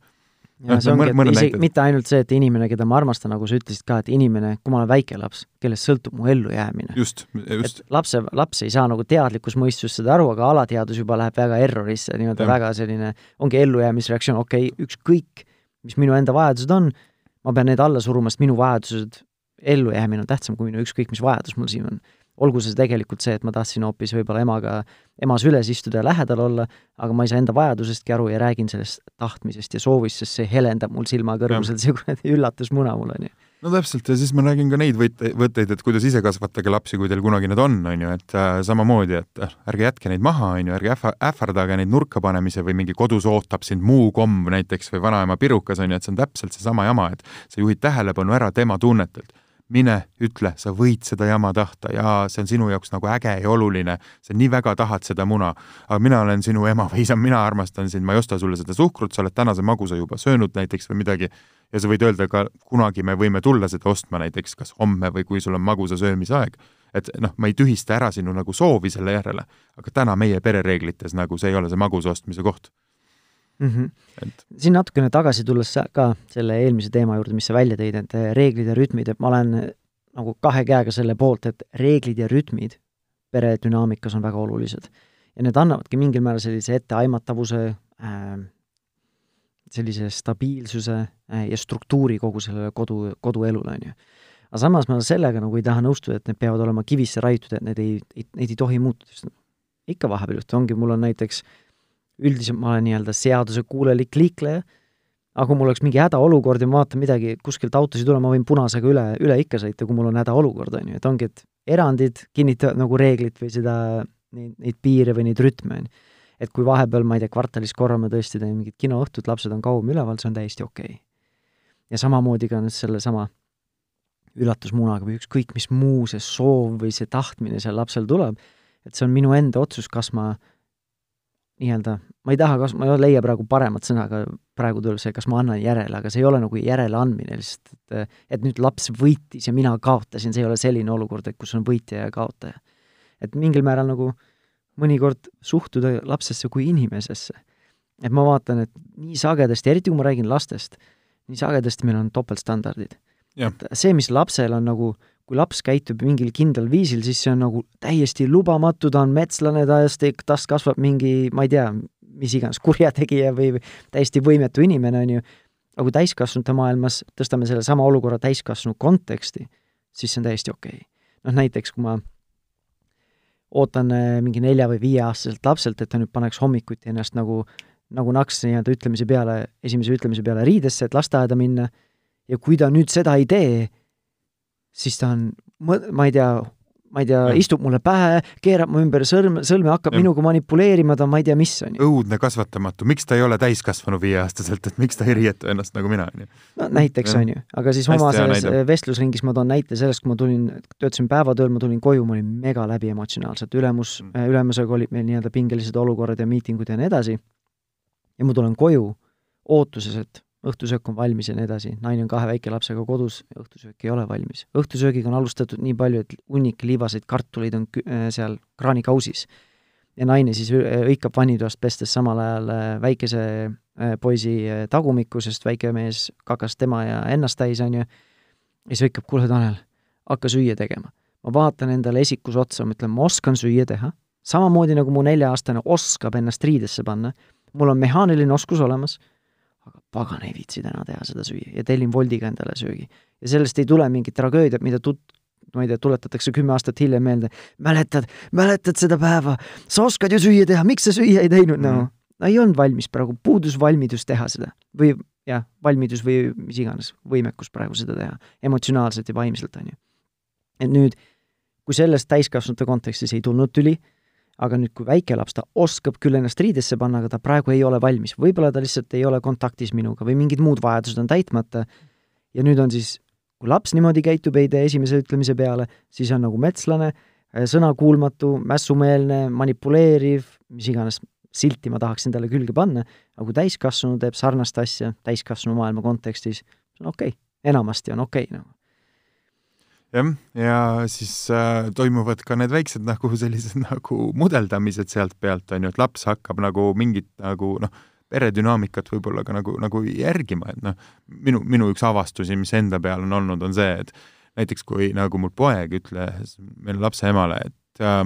ja see ongi, et isegi mitte ainult see, et inimene, keda ma armastan, nagu sa ütlesid ka, et inimene, kui ma olen väike laps, kellest sõltub mu ellujäämine. just, just. lapse, laps ei saa nagu teadlikus mõistus seda aru, aga alateadus juba läheb väga errorisse, nii-öelda väga selline, ongi ellujäämisreaktsioon, okei okay,, ükskõik, mis minu enda vajadused on, ma pean need alla suruma, sest minu vajadused ellujäämine on tähtsam kui minu ükskõik mis vajadus mul siin on. olgu see tegelikult see, et ma tahtsin hoopis võib-olla emaga, ema süles istuda ja lähedal olla, aga ma ei saa enda vajadusestki aru ja räägin sellest tahtmisest ja soovist, sest see helendab mul silmakõrgusel, see kuradi üllatusmuna mul, on ju. No täpselt ja siis ma räägin ka neid võtte, võtteid, et kuidas ise kasvatage lapsi, kui teil kunagi need on, on ju, et äh, samamoodi, et äh, ärge jätke neid maha, on ju, ärge ähva, ähvardage neid nurka panemise või mingi kodus ootab sind muu komm näiteks või vanaema pirukas, on ju, et see on täpselt seesama jama, et sa juhid tähelepanu ära tema tunnetelt mine, ütle, sa võid seda jama tahta ja see on sinu jaoks nagu äge ja oluline, sa nii väga tahad seda muna, aga mina olen sinu ema või isa, mina armastan sind, ma ei osta sulle seda suhkrut, sa oled tänase magusa juba söönud näiteks või midagi, ja sa võid öelda ka, kunagi me võime tulla seda ostma näiteks kas homme või kui sul on magusa söömise aeg. et noh, ma ei tühista ära sinu nagu soovi selle järele, aga täna meie perereeglites nagu see ei ole see magusa ostmise koht mm. -hmm. et siin natukene tagasi tulles ka selle eelmise teema juurde, mis sa välja tõid, et eh, reeglid ja rütmid, et ma olen nagu kahe käega selle poolt, et reeglid ja rütmid pere dünaamikas on väga olulised. ja need annavadki mingil määral sellise etteaimatavuse äh,, sellise stabiilsuse äh, ja struktuuri kogu sellele kodu, koduelule, on ju. aga samas ma sellega nagu ei taha nõustuda, et need peavad olema kivisse raiutud, et need ei, ei, neid ei tohi muutuda, sest ikka vahepeal juhtub, ongi, mul on näiteks üldiselt ma olen nii-öelda seadusekuulelik liikleja, aga kui mul oleks mingi hädaolukord ja ma vaatan midagi, kuskilt autosid üle, ma võin punasega üle, üle ikka sõita, kui mul on hädaolukord, on ju, et ongi, et erandid kinnitavad nagu reeglit või seda, neid, neid piire või neid rütme, on ju. et kui vahepeal, ma ei tea, kvartalis korra me tõesti teeme mingit kinoõhtut, lapsed on kauem üleval, see on täiesti okei okay. ja samamoodi ka nüüd sellesama üllatusmunaga või ükskõik mis muu see soov või see tahtmine seal lapsel tuleb, et see on minu enda otsus, kas ma nii-öelda, ma ei taha, kas, ma ei leia praegu paremat sõna, aga praegu tuleb see, kas ma annan järele, aga see ei ole nagu järeleandmine lihtsalt, et et nüüd laps võitis ja mina kaotasin, see ei ole selline olukord, et kus on võitja ja kaotaja. et mingil määral nagu mõnikord suhtuda lapsesse kui inimesesse. et ma vaatan, et nii sagedasti, eriti kui ma räägin lastest, nii sagedasti meil on topeltstandardid. et see, mis lapsel on nagu kui laps käitub mingil kindlal viisil, siis see on nagu täiesti lubamatu, ta on metslane, ta, tast kasvab mingi, ma ei tea, mis iganes, kurjategija või täiesti võimetu inimene, on ju, aga kui täiskasvanute maailmas tõstame sellesama olukorra täiskasvanu konteksti, siis see on täiesti okei. Okay.. noh, näiteks kui ma ootan äh, mingi nelja- või viieaastaselt lapselt, et ta nüüd paneks hommikuti ennast nagu, nagu naks nii-öelda ütlemise peale, esimese ütlemise peale riidesse, et lasteaeda minna, ja kui ta nüüd seda ei tee, siis ta on, ma ei tea, ma ei tea, istub mulle pähe, keerab mu ümber sõrm, sõlme, hakkab ja. minuga manipuleerima, ta ma ei tea, mis on ju. õudne kasvatamatu, miks ta ei ole täiskasvanu viieaastaselt, et miks ta ei riieta ennast nagu mina, on ju? no näiteks, on ju, aga siis oma selles vestlusringis ma toon näite sellest, kui ma tulin, töötasin päevatööl, ma tulin koju, ma olin mega läbi emotsionaalselt, ülemus mm., äh, ülemusega olid meil nii-öelda pingelised olukorrad ja miitingud ja nii edasi, ja ma tulen koju ootuses, et õhtusöök on valmis ja nii edasi, naine on kahe väikelapsega kodus ja õhtusöök ei ole valmis. õhtusöögiga on alustatud nii palju, et hunnik liivaseid kartuleid on äh, seal kraanikausis. ja naine siis hõikab vannitoast pestes samal ajal äh, väikese äh, poisi tagumikku, sest väike mees kakas tema ja ennast täis, on ju, ja siis hõikab, kuule, Tanel, hakka süüa tegema. ma vaatan endale esikus otsa, ma ütlen, ma oskan süüa teha, samamoodi nagu mu nelja-aastane oskab ennast riidesse panna, mul on mehaaniline oskus olemas aga pagan ei viitsi täna teha seda süüa ja tellin Woldiga endale söögi. ja sellest ei tule mingit tragöödiat, mida tut-, ma ei tea, tuletatakse kümme aastat hiljem meelde, mäletad, mäletad seda päeva, sa oskad ju süüa teha, miks sa süüa ei teinud mm., no. no ei olnud valmis praegu, puudus valmidus teha seda või jah, valmidus või mis iganes, võimekus praegu seda teha, emotsionaalselt ja vaimselt, on ju. et nüüd, kui sellest täiskasvanute kontekstis ei tulnud tüli, aga nüüd, kui väike laps, ta oskab küll ennast riidesse panna, aga ta praegu ei ole valmis, võib-olla ta lihtsalt ei ole kontaktis minuga või mingid muud vajadused on täitmata. Ja nüüd on siis, kui laps niimoodi käitub, ei tee esimese ütlemise peale, siis on nagu metslane, sõnakuulmatu, mässumeelne, manipuleeriv, mis iganes silti ma tahaks endale külge panna, aga kui täiskasvanu teeb sarnast asja täiskasvanu maailma kontekstis, see on okei. Okay., enamasti on okei okay, nagu jah, ja siis äh, toimuvad ka need väiksed nagu sellised nagu mudeldamised sealt pealt, on ju, et laps hakkab nagu mingit nagu noh, peredünaamikat võib-olla ka nagu, nagu järgima, et noh, minu, minu üks avastusi, mis enda peal on olnud, on see, et näiteks kui nagu mul poeg ütles meil lapse emale, et äh,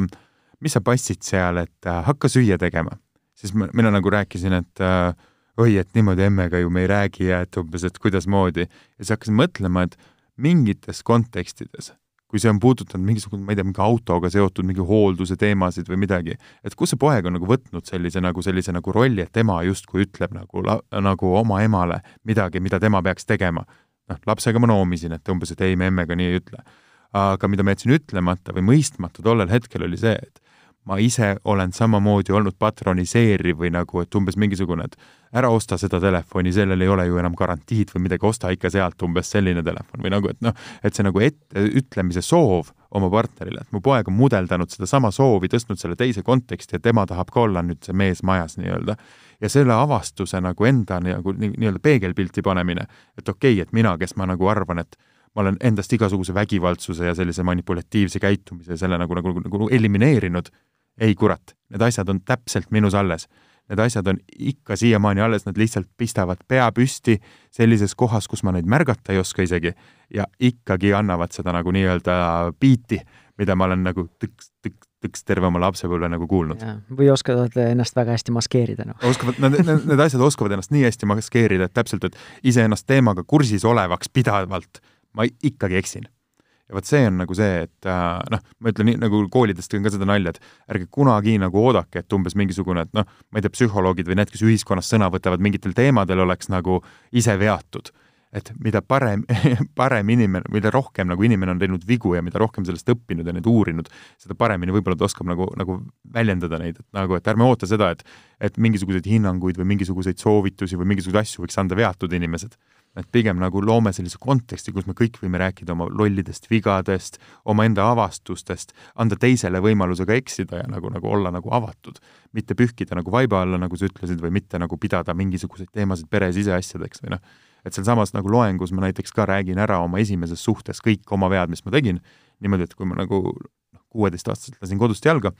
mis sa passid seal, et äh, hakka süüa tegema, siis ma, mina nagu rääkisin, et äh, oi, et niimoodi emmega ju me ei räägi ja et umbes, et kuidasmoodi. ja siis hakkasin mõtlema, et mingites kontekstides, kui see on puudutanud mingisugune, ma ei tea, mingi autoga seotud mingi hoolduse teemasid või midagi, et kus see poeg on nagu võtnud sellise nagu sellise nagu rolli, et tema justkui ütleb nagu, nagu oma emale midagi, mida tema peaks tegema. noh, lapsega ma noomisin, et umbes, et ei, me emmega nii ei ütle. aga mida ma jätsin ütlemata või mõistmata tollel hetkel oli see, et ma ise olen samamoodi olnud patroniseeriv või nagu, et umbes mingisugune, et ära osta seda telefoni, sellel ei ole ju enam garantiid või midagi, osta ikka sealt umbes selline telefon või nagu, et noh, et see nagu etteütlemise soov oma partnerile, et mu poeg on mudeldanud sedasama soovi, tõstnud selle teise konteksti ja tema tahab ka olla nüüd see mees majas nii-öelda. ja selle avastuse nagu enda nagu nii-öelda peegelpilti panemine, et okei okay,, et mina, kes ma nagu arvan, et ma olen endast igasuguse vägivaldsuse ja sellise manipulatiivse käitumise selle nagu, nagu, nagu, nagu elimineerinud ei kurat, need asjad on täpselt minus alles. Need asjad on ikka siiamaani alles, nad lihtsalt pistavad pea püsti sellises kohas, kus ma neid märgata ei oska isegi ja ikkagi annavad seda nagu nii-öelda biiti, mida ma olen nagu tõks, tõks, tõks terve oma lapsepõlve nagu kuulnud. või oskavad ennast väga hästi maskeerida, noh. oskavad, need, need, need asjad oskavad ennast nii hästi maskeerida, et täpselt, et iseennast teemaga kursis olevaks pidavalt ma ikkagi eksin ja vot see on nagu see, et äh, noh, ma ütlen nii, nagu koolidest on ka seda nalja, et ärge kunagi nagu oodake, et umbes mingisugune, et noh, ma ei tea, psühholoogid või need, kes ühiskonnas sõna võtavad mingitel teemadel, oleks nagu ise veatud et mida parem, parem inimene, mida rohkem nagu inimene on teinud vigu ja mida rohkem sellest õppinud ja neid uurinud, seda paremini võib-olla ta oskab nagu, nagu väljendada neid, et nagu, et ärme oota seda, et et mingisuguseid hinnanguid või mingisuguseid soovitusi või mingisuguseid asju võiks anda veatud inimesed. Et pigem nagu loome sellise konteksti, kus me kõik võime rääkida oma lollidest vigadest, omaenda avastustest, anda teisele võimaluse ka eksida ja nagu, nagu olla nagu avatud. mitte pühkida nagu vaiba alla, nagu sa ütlesid, või mitte nagu pidada mingisuguseid teemasid pere siseasjadeks või noh. Et sealsamas nagu loengus ma näiteks ka räägin ära oma esimeses suhtes kõik oma vead, mis ma tegin, niimoodi, et kui ma nagu noh, kuueteistaastaselt lasin kodust jalga,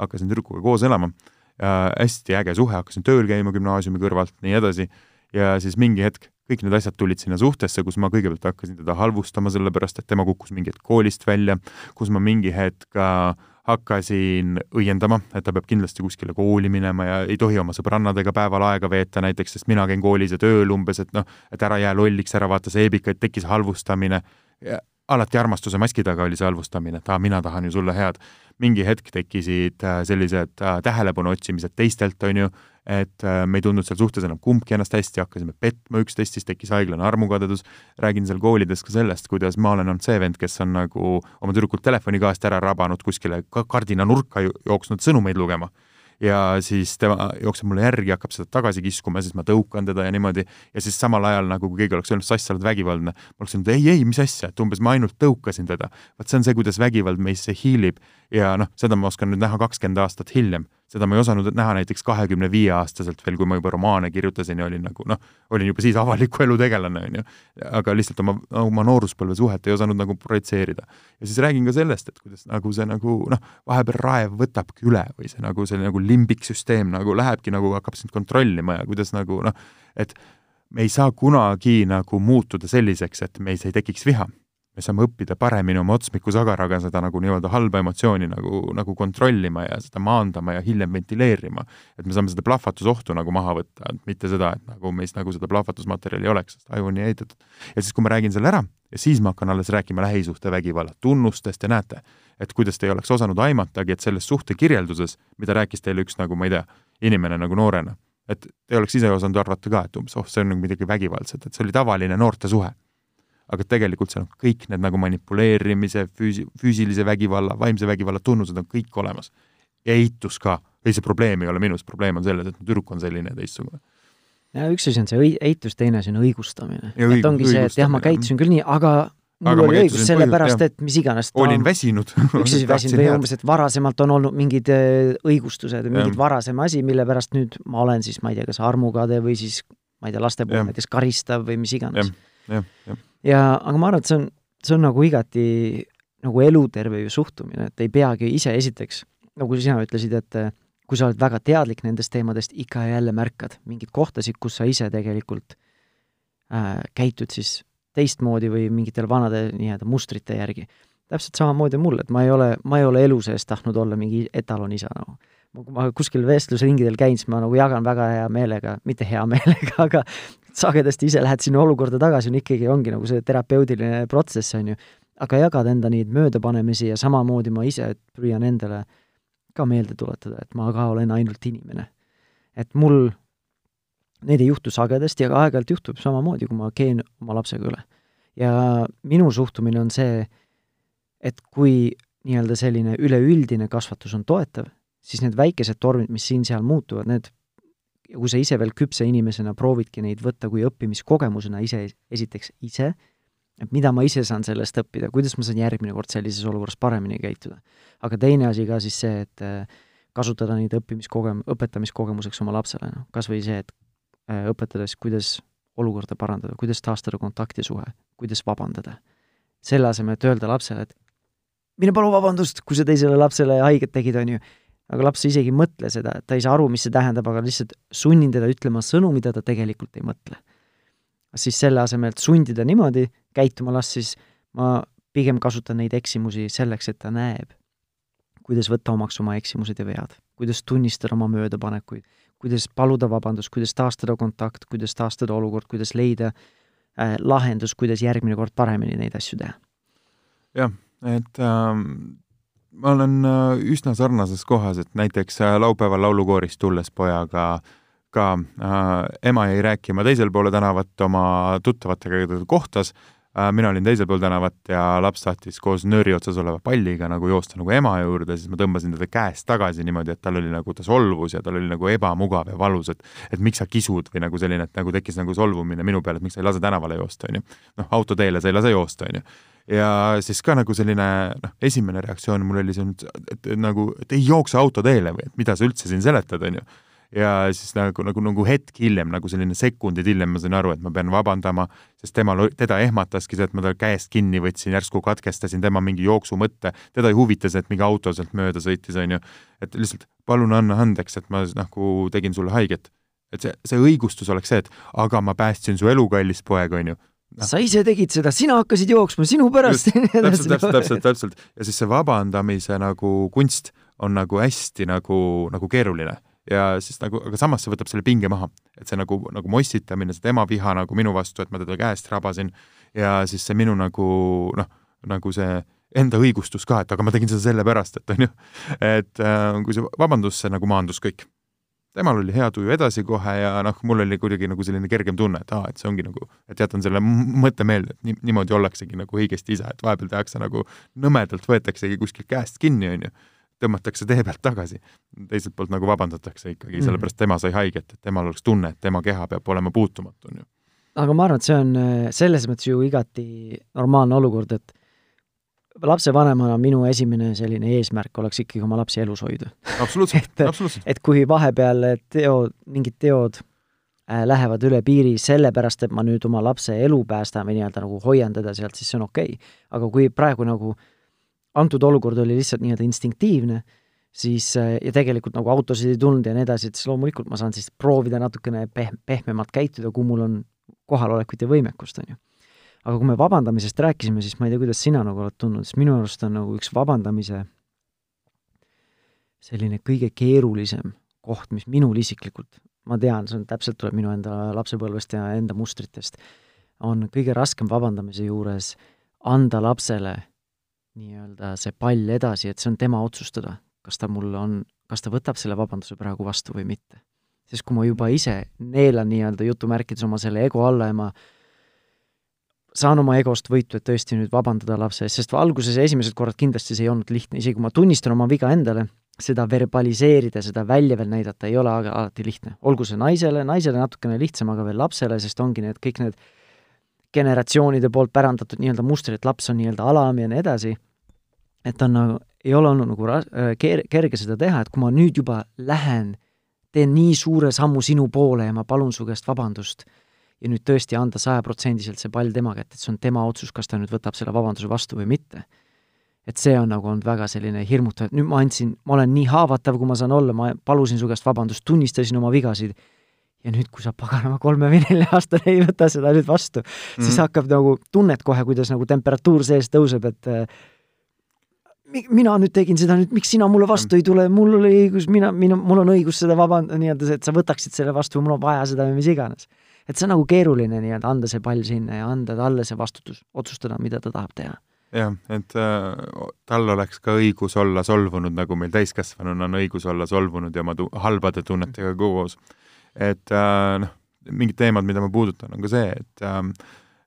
hakkasin tüdrukuga koos elama, hästi äge suhe, hakkasin tööl käima gümnaasiumi kõrvalt, nii edasi, ja siis mingi hetk kõik need asjad tulid sinna suhtesse, kus ma kõigepealt hakkasin teda halvustama, sellepärast et tema kukkus mingi hetk koolist välja, kus ma mingi hetk äh, hakkasin õiendama, et ta peab kindlasti kuskile kooli minema ja ei tohi oma sõbrannadega päeval aega veeta näiteks, sest mina käin koolis ja tööl umbes, et noh, et ära jää lolliks, ära vaata seebikaid, tekkis halvustamine. Alati armastuse maski taga oli see halvustamine, et aa, mina tahan ju sulle head. mingi hetk tekkisid äh, sellised äh, tähelepanu otsimised teistelt, on ju, et äh, me ei tundnud seal suhtes enam kumbki ennast hästi, hakkasime petma üksteist, siis tekkis haiglane armukadedus. räägin seal koolides ka sellest, kuidas ma olen olnud see vend, kes on nagu oma tüdrukult telefoni käest ära rabanud, kuskile kardinanurka jooksnud sõnumeid lugema ja siis tema jookseb mulle järgi, hakkab seda tagasi kiskuma, siis ma tõukan teda ja niimoodi, ja siis samal ajal nagu kui keegi oleks öelnud, Sass, sa oled vägivaldne, ma oleks öelnud ei, ei, mis asja, et umbes ma ainult tõukasin teda. vot see on see, kuidas vägivald meisse hiilib. Ja noh, seda ma oskan nüüd näha kakskümmend aastat hiljem seda ma ei osanud näha näiteks kahekümne viie aastaselt veel, kui ma juba romaane kirjutasin ja olin nagu noh, olin juba siis avaliku elu tegelane, on ju. aga lihtsalt oma, oma nooruspõlve suhet ei osanud nagu projitseerida. ja siis räägin ka sellest, et kuidas nagu see nagu noh, vahepeal raev võtabki üle või see nagu see nagu limbiksüsteem nagu lähebki nagu hakkab sind kontrollima ja kuidas nagu noh, et me ei saa kunagi nagu muutuda selliseks, et meis ei tekiks viha me saame õppida paremini oma otsmikusagaraga seda nagu nii-öelda halba emotsiooni nagu, nagu kontrollima ja seda maandama ja hiljem ventileerima. et me saame seda plahvatusohtu nagu maha võtta, et mitte seda, et nagu meis nagu seda plahvatusmaterjali ei oleks, sest aju on nii ehitatud. ja siis, kui ma räägin selle ära ja siis ma hakkan alles rääkima lähisuhtevägivalla tunnustest ja näete, et kuidas te ei oleks osanud aimatagi, et selles suhtekirjelduses, mida rääkis teile üks nagu ma ei tea, inimene nagu noorena, et te oleks ise osanud arvata ka, et umbes oh, see on nagu midagi vägivaldset, et see oli tavaline noortesuhe aga tegelikult seal on kõik need nagu manipuleerimise, füüsi-, füüsilise vägivalla, vaimse vägivalla tunnused on kõik olemas. ja eitus ka, ei see probleem ei ole minus, probleem on selles, et mu tüdruk on selline ja teistsugune. ja üks asi on see eitus, teine asi on õigustamine. et ongi see, et jah, ma käitusin küll nii, aga mul aga oli õigus sellepärast, et mis iganes olin väsinud. Üks asi väsinud või umbes, et varasemalt on olnud mingid äh, õigustused või mingid varasem asi, mille pärast nüüd ma olen siis, ma ei tea, kas armukade või siis ma ei tea, laste puhul näiteks karistav või mis iganes. jah, jah ja, aga ma arvan, et see on, see on nagu igati nagu eluterve ju suhtumine, et ei peagi ise esiteks, nagu sina ütlesid, et kui sa oled väga teadlik nendest teemadest, ikka ja jälle märkad mingeid kohtasid, kus sa ise tegelikult äh, käitud siis teistmoodi või mingitel vanade nii-öelda mustrite järgi. täpselt samamoodi mul, et ma ei ole, ma ei ole elu sees tahtnud olla mingi etalonisa nagu no kui ma kuskil vestlusringidel käin, siis ma nagu jagan väga hea meelega, mitte hea meelega, aga sagedasti ise lähed sinna olukorda tagasi, on ikkagi, ongi nagu see terapeudiline protsess, on ju. aga jagad enda neid möödapanemisi ja samamoodi ma ise püüan endale ka meelde tuletada, et ma ka olen ainult inimene. et mul neid ei juhtu sagedasti, aga aeg-ajalt juhtub samamoodi, kui ma keen oma lapsega üle. ja minu suhtumine on see, et kui nii-öelda selline üleüldine kasvatus on toetav, siis need väikesed tormid, mis siin-seal muutuvad, need ja kui sa ise veel küpse inimesena proovidki neid võtta kui õppimiskogemusena ise, esiteks ise, et mida ma ise saan sellest õppida, kuidas ma saan järgmine kord sellises olukorras paremini käituda. aga teine asi ka siis see, et äh, kasutada neid õppimiskogem-, õpetamiskogemuseks oma lapsele, noh, kas või see, et äh, õpetada siis, kuidas olukorda parandada, kuidas taastada kontakt ja suhe, kuidas vabandada. selle asemel, et öelda lapsele, et mine palu vabandust, kui sa teisele lapsele haiget tegid, on ju, aga laps isegi ei mõtle seda, ta ei saa aru, mis see tähendab, aga lihtsalt sunnin teda ütlema sõnu, mida ta tegelikult ei mõtle. siis selle asemel, et sundida niimoodi käituma last, siis ma pigem kasutan neid eksimusi selleks, et ta näeb, kuidas võtta omaks oma eksimused ja vead, kuidas tunnistada oma möödapanekuid, kuidas paluda vabandust, kuidas taastada kontakt, kuidas taastada olukord, kuidas leida äh, lahendus, kuidas järgmine kord paremini neid asju teha jah, et ähm, ma olen äh, üsna sarnases kohas, et näiteks äh, laupäeval laulukoorist tulles pojaga ka äh, ema jäi rääkima teisel poole tänavat oma tuttavatega, keda ta kohtas äh,, mina olin teisel pool tänavat ja laps tahtis koos nööri otsas oleva palliga nagu joosta nagu ema juurde, siis ma tõmbasin teda käest tagasi niimoodi, et tal oli nagu, ta solvus ja tal oli nagu ebamugav ja valus, et et miks sa kisud või nagu selline, et nagu tekkis nagu solvumine minu peale, et miks sa ei lase tänavale joosta, onju. noh, autoteele sa ei lase joosta, onju ja siis ka nagu selline noh, esimene reaktsioon mul oli see, et, nagu, et ei jookse autoteele või et mida sa üldse siin seletad, onju ja siis nagu, nagu, nagu hetk hiljem, nagu selline sekundid hiljem ma sain aru, et ma pean vabandama, sest temal, teda ehmataski see, et ma ta käest kinni võtsin, järsku katkestasin tema mingi jooksumõtte, teda ei huvita see, et mingi auto sealt mööda sõitis, onju. et lihtsalt palun anna andeks, et ma nagu tegin sulle haiget. et see, see õigustus oleks see, et aga ma päästsin su elu, kallis poeg, onju no.. sa ise tegid seda, sina hakkasid jooksma, sinu pärast. täpselt, täpselt, täpselt, täpselt. Ja siis see vabandamise nagu kunst on nagu hästi nagu, nagu keeruline. Ja siis nagu, aga samas see võtab selle pinge maha, et see nagu, nagu mossitamine, see tema viha nagu minu vastu, et ma teda käest rabasin. Ja siis see minu nagu noh, nagu see enda õigustus ka, et aga ma tegin seda sellepärast, et on ju, et äh, kui see vabandus, see nagu maandus kõik. Temal oli hea tuju edasi kohe ja noh, mul oli kuidagi nagu selline kergem tunne, et aa, et see ongi nagu, et jätan selle mõtte meelde, et nii, niimoodi ollaksegi nagu õigesti isa, et vahepeal tehakse nagu nõmedalt, võetaksegi kuskilt käest kinni, on ju tõmmatakse tee pealt tagasi. teiselt poolt nagu vabandatakse ikkagi mm., sellepärast tema sai haiget, et temal oleks tunne, et tema keha peab olema puutumatu, on ju. aga ma arvan, et see on selles mõttes ju igati normaalne olukord, et lapsevanemana minu esimene selline eesmärk oleks ikkagi oma lapsi elus hoida. absoluutselt absoluutselt. et kui vahepeal teo, mingid teod äh, lähevad üle piiri sellepärast, et ma nüüd oma lapse elu päästan või nii-öelda nagu hoian teda sealt, siis see on okei okay.. aga kui praegu nagu antud olukord oli lihtsalt nii-öelda instinktiivne, siis äh, ja tegelikult nagu autosid ei tulnud ja nii edasi, et siis loomulikult ma saan siis proovida natukene peh-, pehmemalt käituda, kui mul on kohalolekut ja võimekust, on ju. Aga kui me vabandamisest rääkisime, siis ma ei tea, kuidas sina nagu oled tundnud, sest minu arust on nagu üks vabandamise selline kõige keerulisem koht, mis minul isiklikult, ma tean, see on täpselt, tuleb minu enda lapsepõlvest ja enda mustritest, on kõige raskem vabandamise juures anda lapsele nii-öelda see pall edasi, et see on tema otsustada, kas ta mulle on, kas ta võtab selle vabanduse praegu vastu või mitte. sest kui ma juba ise neelan nii-öelda jutumärkides oma selle ego alla ja ma saan oma egost võitu, et tõesti nüüd vabandada lapse eest, sest alguses esimesed korrad kindlasti see ei olnud lihtne, isegi kui ma tunnistan oma viga endale, seda verbaliseerida, seda välja veel näidata ei ole aga alati lihtne. olgu see naisele, naisele natukene lihtsam, aga veel lapsele, sest ongi need kõik need generatsioonide poolt pärandatud nii-öelda muster, et laps on nii-öelda alam ja nii edasi, et on nagu, ei ole olnud nagu ras-, äh, ker-, kerge seda teha, et kui ma nüüd juba lähen, teen nii suure sammu sinu poole ja ma palun su käest vabandust, ja nüüd tõesti anda sajaprotsendiliselt see pall tema kätte, et see on tema otsus, kas ta nüüd võtab selle vabanduse vastu või mitte. et see on nagu olnud väga selline hirmutav, et nüüd ma andsin, ma olen nii haavatav, kui ma saan olla, ma palusin su käest vabandust, tunnistasin oma vigasid ja nüüd, kui sa paganama kolme või nelja aastane ei võta seda nüüd vastu mm, -hmm. siis hakkab nagu, tunned kohe, kuidas nagu temperatuur sees tõuseb, et mina nüüd tegin seda, nüüd miks sina mulle vastu ei tule, mul oli õigus, mina, minu, mul on õigus seda vaband-, nii-öelda, et sa võtaksid selle vastu mul on vaja seda või mis iganes. et see on nagu keeruline nii-öelda anda see pall sinna ja anda talle see vastutus, otsustada, mida ta tahab teha. jah, et äh, tal oleks ka õigus olla solvunud, nagu meil täiskasvanuna on õigus olla solvunud ja oma tu-, halbade tunnetega koos et äh, noh, mingid teemad, mida ma puudutan, on ka see, et ähm,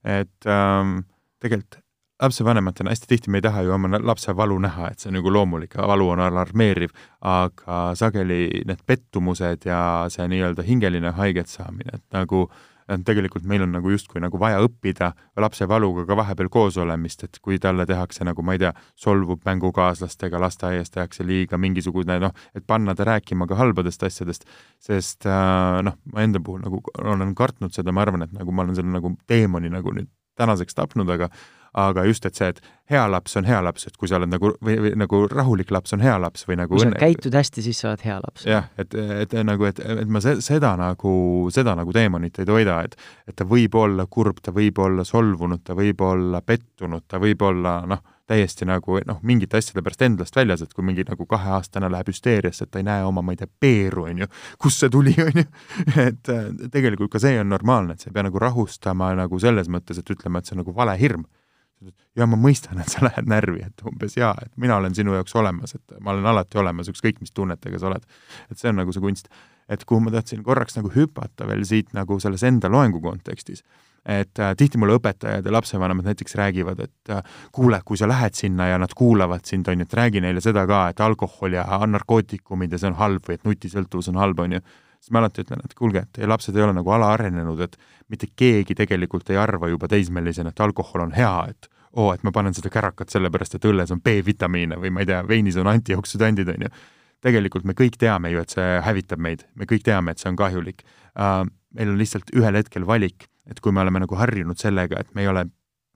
et ähm, tegelikult lapsevanematena hästi tihti me ei taha ju oma lapse valu näha, et see on nagu loomulik, valu on alarmeeriv, aga sageli need pettumused ja see nii-öelda hingeline haiget saamine, et nagu äh, tegelikult meil on nagu justkui nagu vaja õppida lapse valuga ka vahepeal koos olemist, et kui talle tehakse nagu ma ei tea, solvub mängukaaslastega, lasteaias tehakse liiga, mingisugune noh, et panna ta rääkima ka halbadest asjadest, sest äh, noh, ma enda puhul nagu olen kartnud seda, ma arvan, et nagu ma olen selle nagu teemani nagu nüüd tänaseks tapnud, aga aga just, et see, et hea laps on hea laps, et kui sa oled nagu või, või nagu rahulik laps on hea laps või nagu kui õnne... sa käitud hästi, siis sa oled hea laps. jah, et, et nagu, et, et ma se, seda nagu, seda nagu teemonit ei toida, et et ta võib olla kurb, ta võib olla solvunud, ta võib olla pettunud, ta võib olla noh, täiesti nagu noh, mingite asjade pärast endast väljas, et kui mingi nagu kaheaastane läheb hüsteeriasse, et ta ei näe oma, ma ei tea, peeru, on ju, kust see tuli, on ju, et tegelikult ka see on normaalne, et sa ei pea nagu rahustama nagu selles mõttes, et ütlema, et see on nagu vale hirm ja ma mõistan, et sa lähed närvi, et umbes jaa, et mina olen sinu jaoks olemas, et ma olen alati olemas, ükskõik mis tunnetega sa oled. et see on nagu see kunst. et kuhu ma tahtsin korraks nagu hüpata veel siit nagu selles enda loengu kontekstis, et äh, tihti mulle õpetajad ja lapsevanemad näiteks räägivad, et äh, kuule, kui sa lähed sinna ja nad kuulavad sind, on ju, et räägi neile seda ka, et alkohol ja narkootikumid ja see on halb või et nutisõltuvus on halb, on ju siis ma alati ütlen, et kuulge, et teie lapsed ei ole nagu alaarenenud, et mitte keegi tegelikult ei arva juba teismelisena, et alkohol on hea, et oo et ma panen seda kärakat sellepärast, et õlles on B-vitamiine või ma ei tea, veinis on antioksüdandid, on ju. tegelikult me kõik teame ju, et see hävitab meid, me kõik teame, et see on kahjulik uh,. meil on lihtsalt ühel hetkel valik, et kui me oleme nagu harjunud sellega, et me ei ole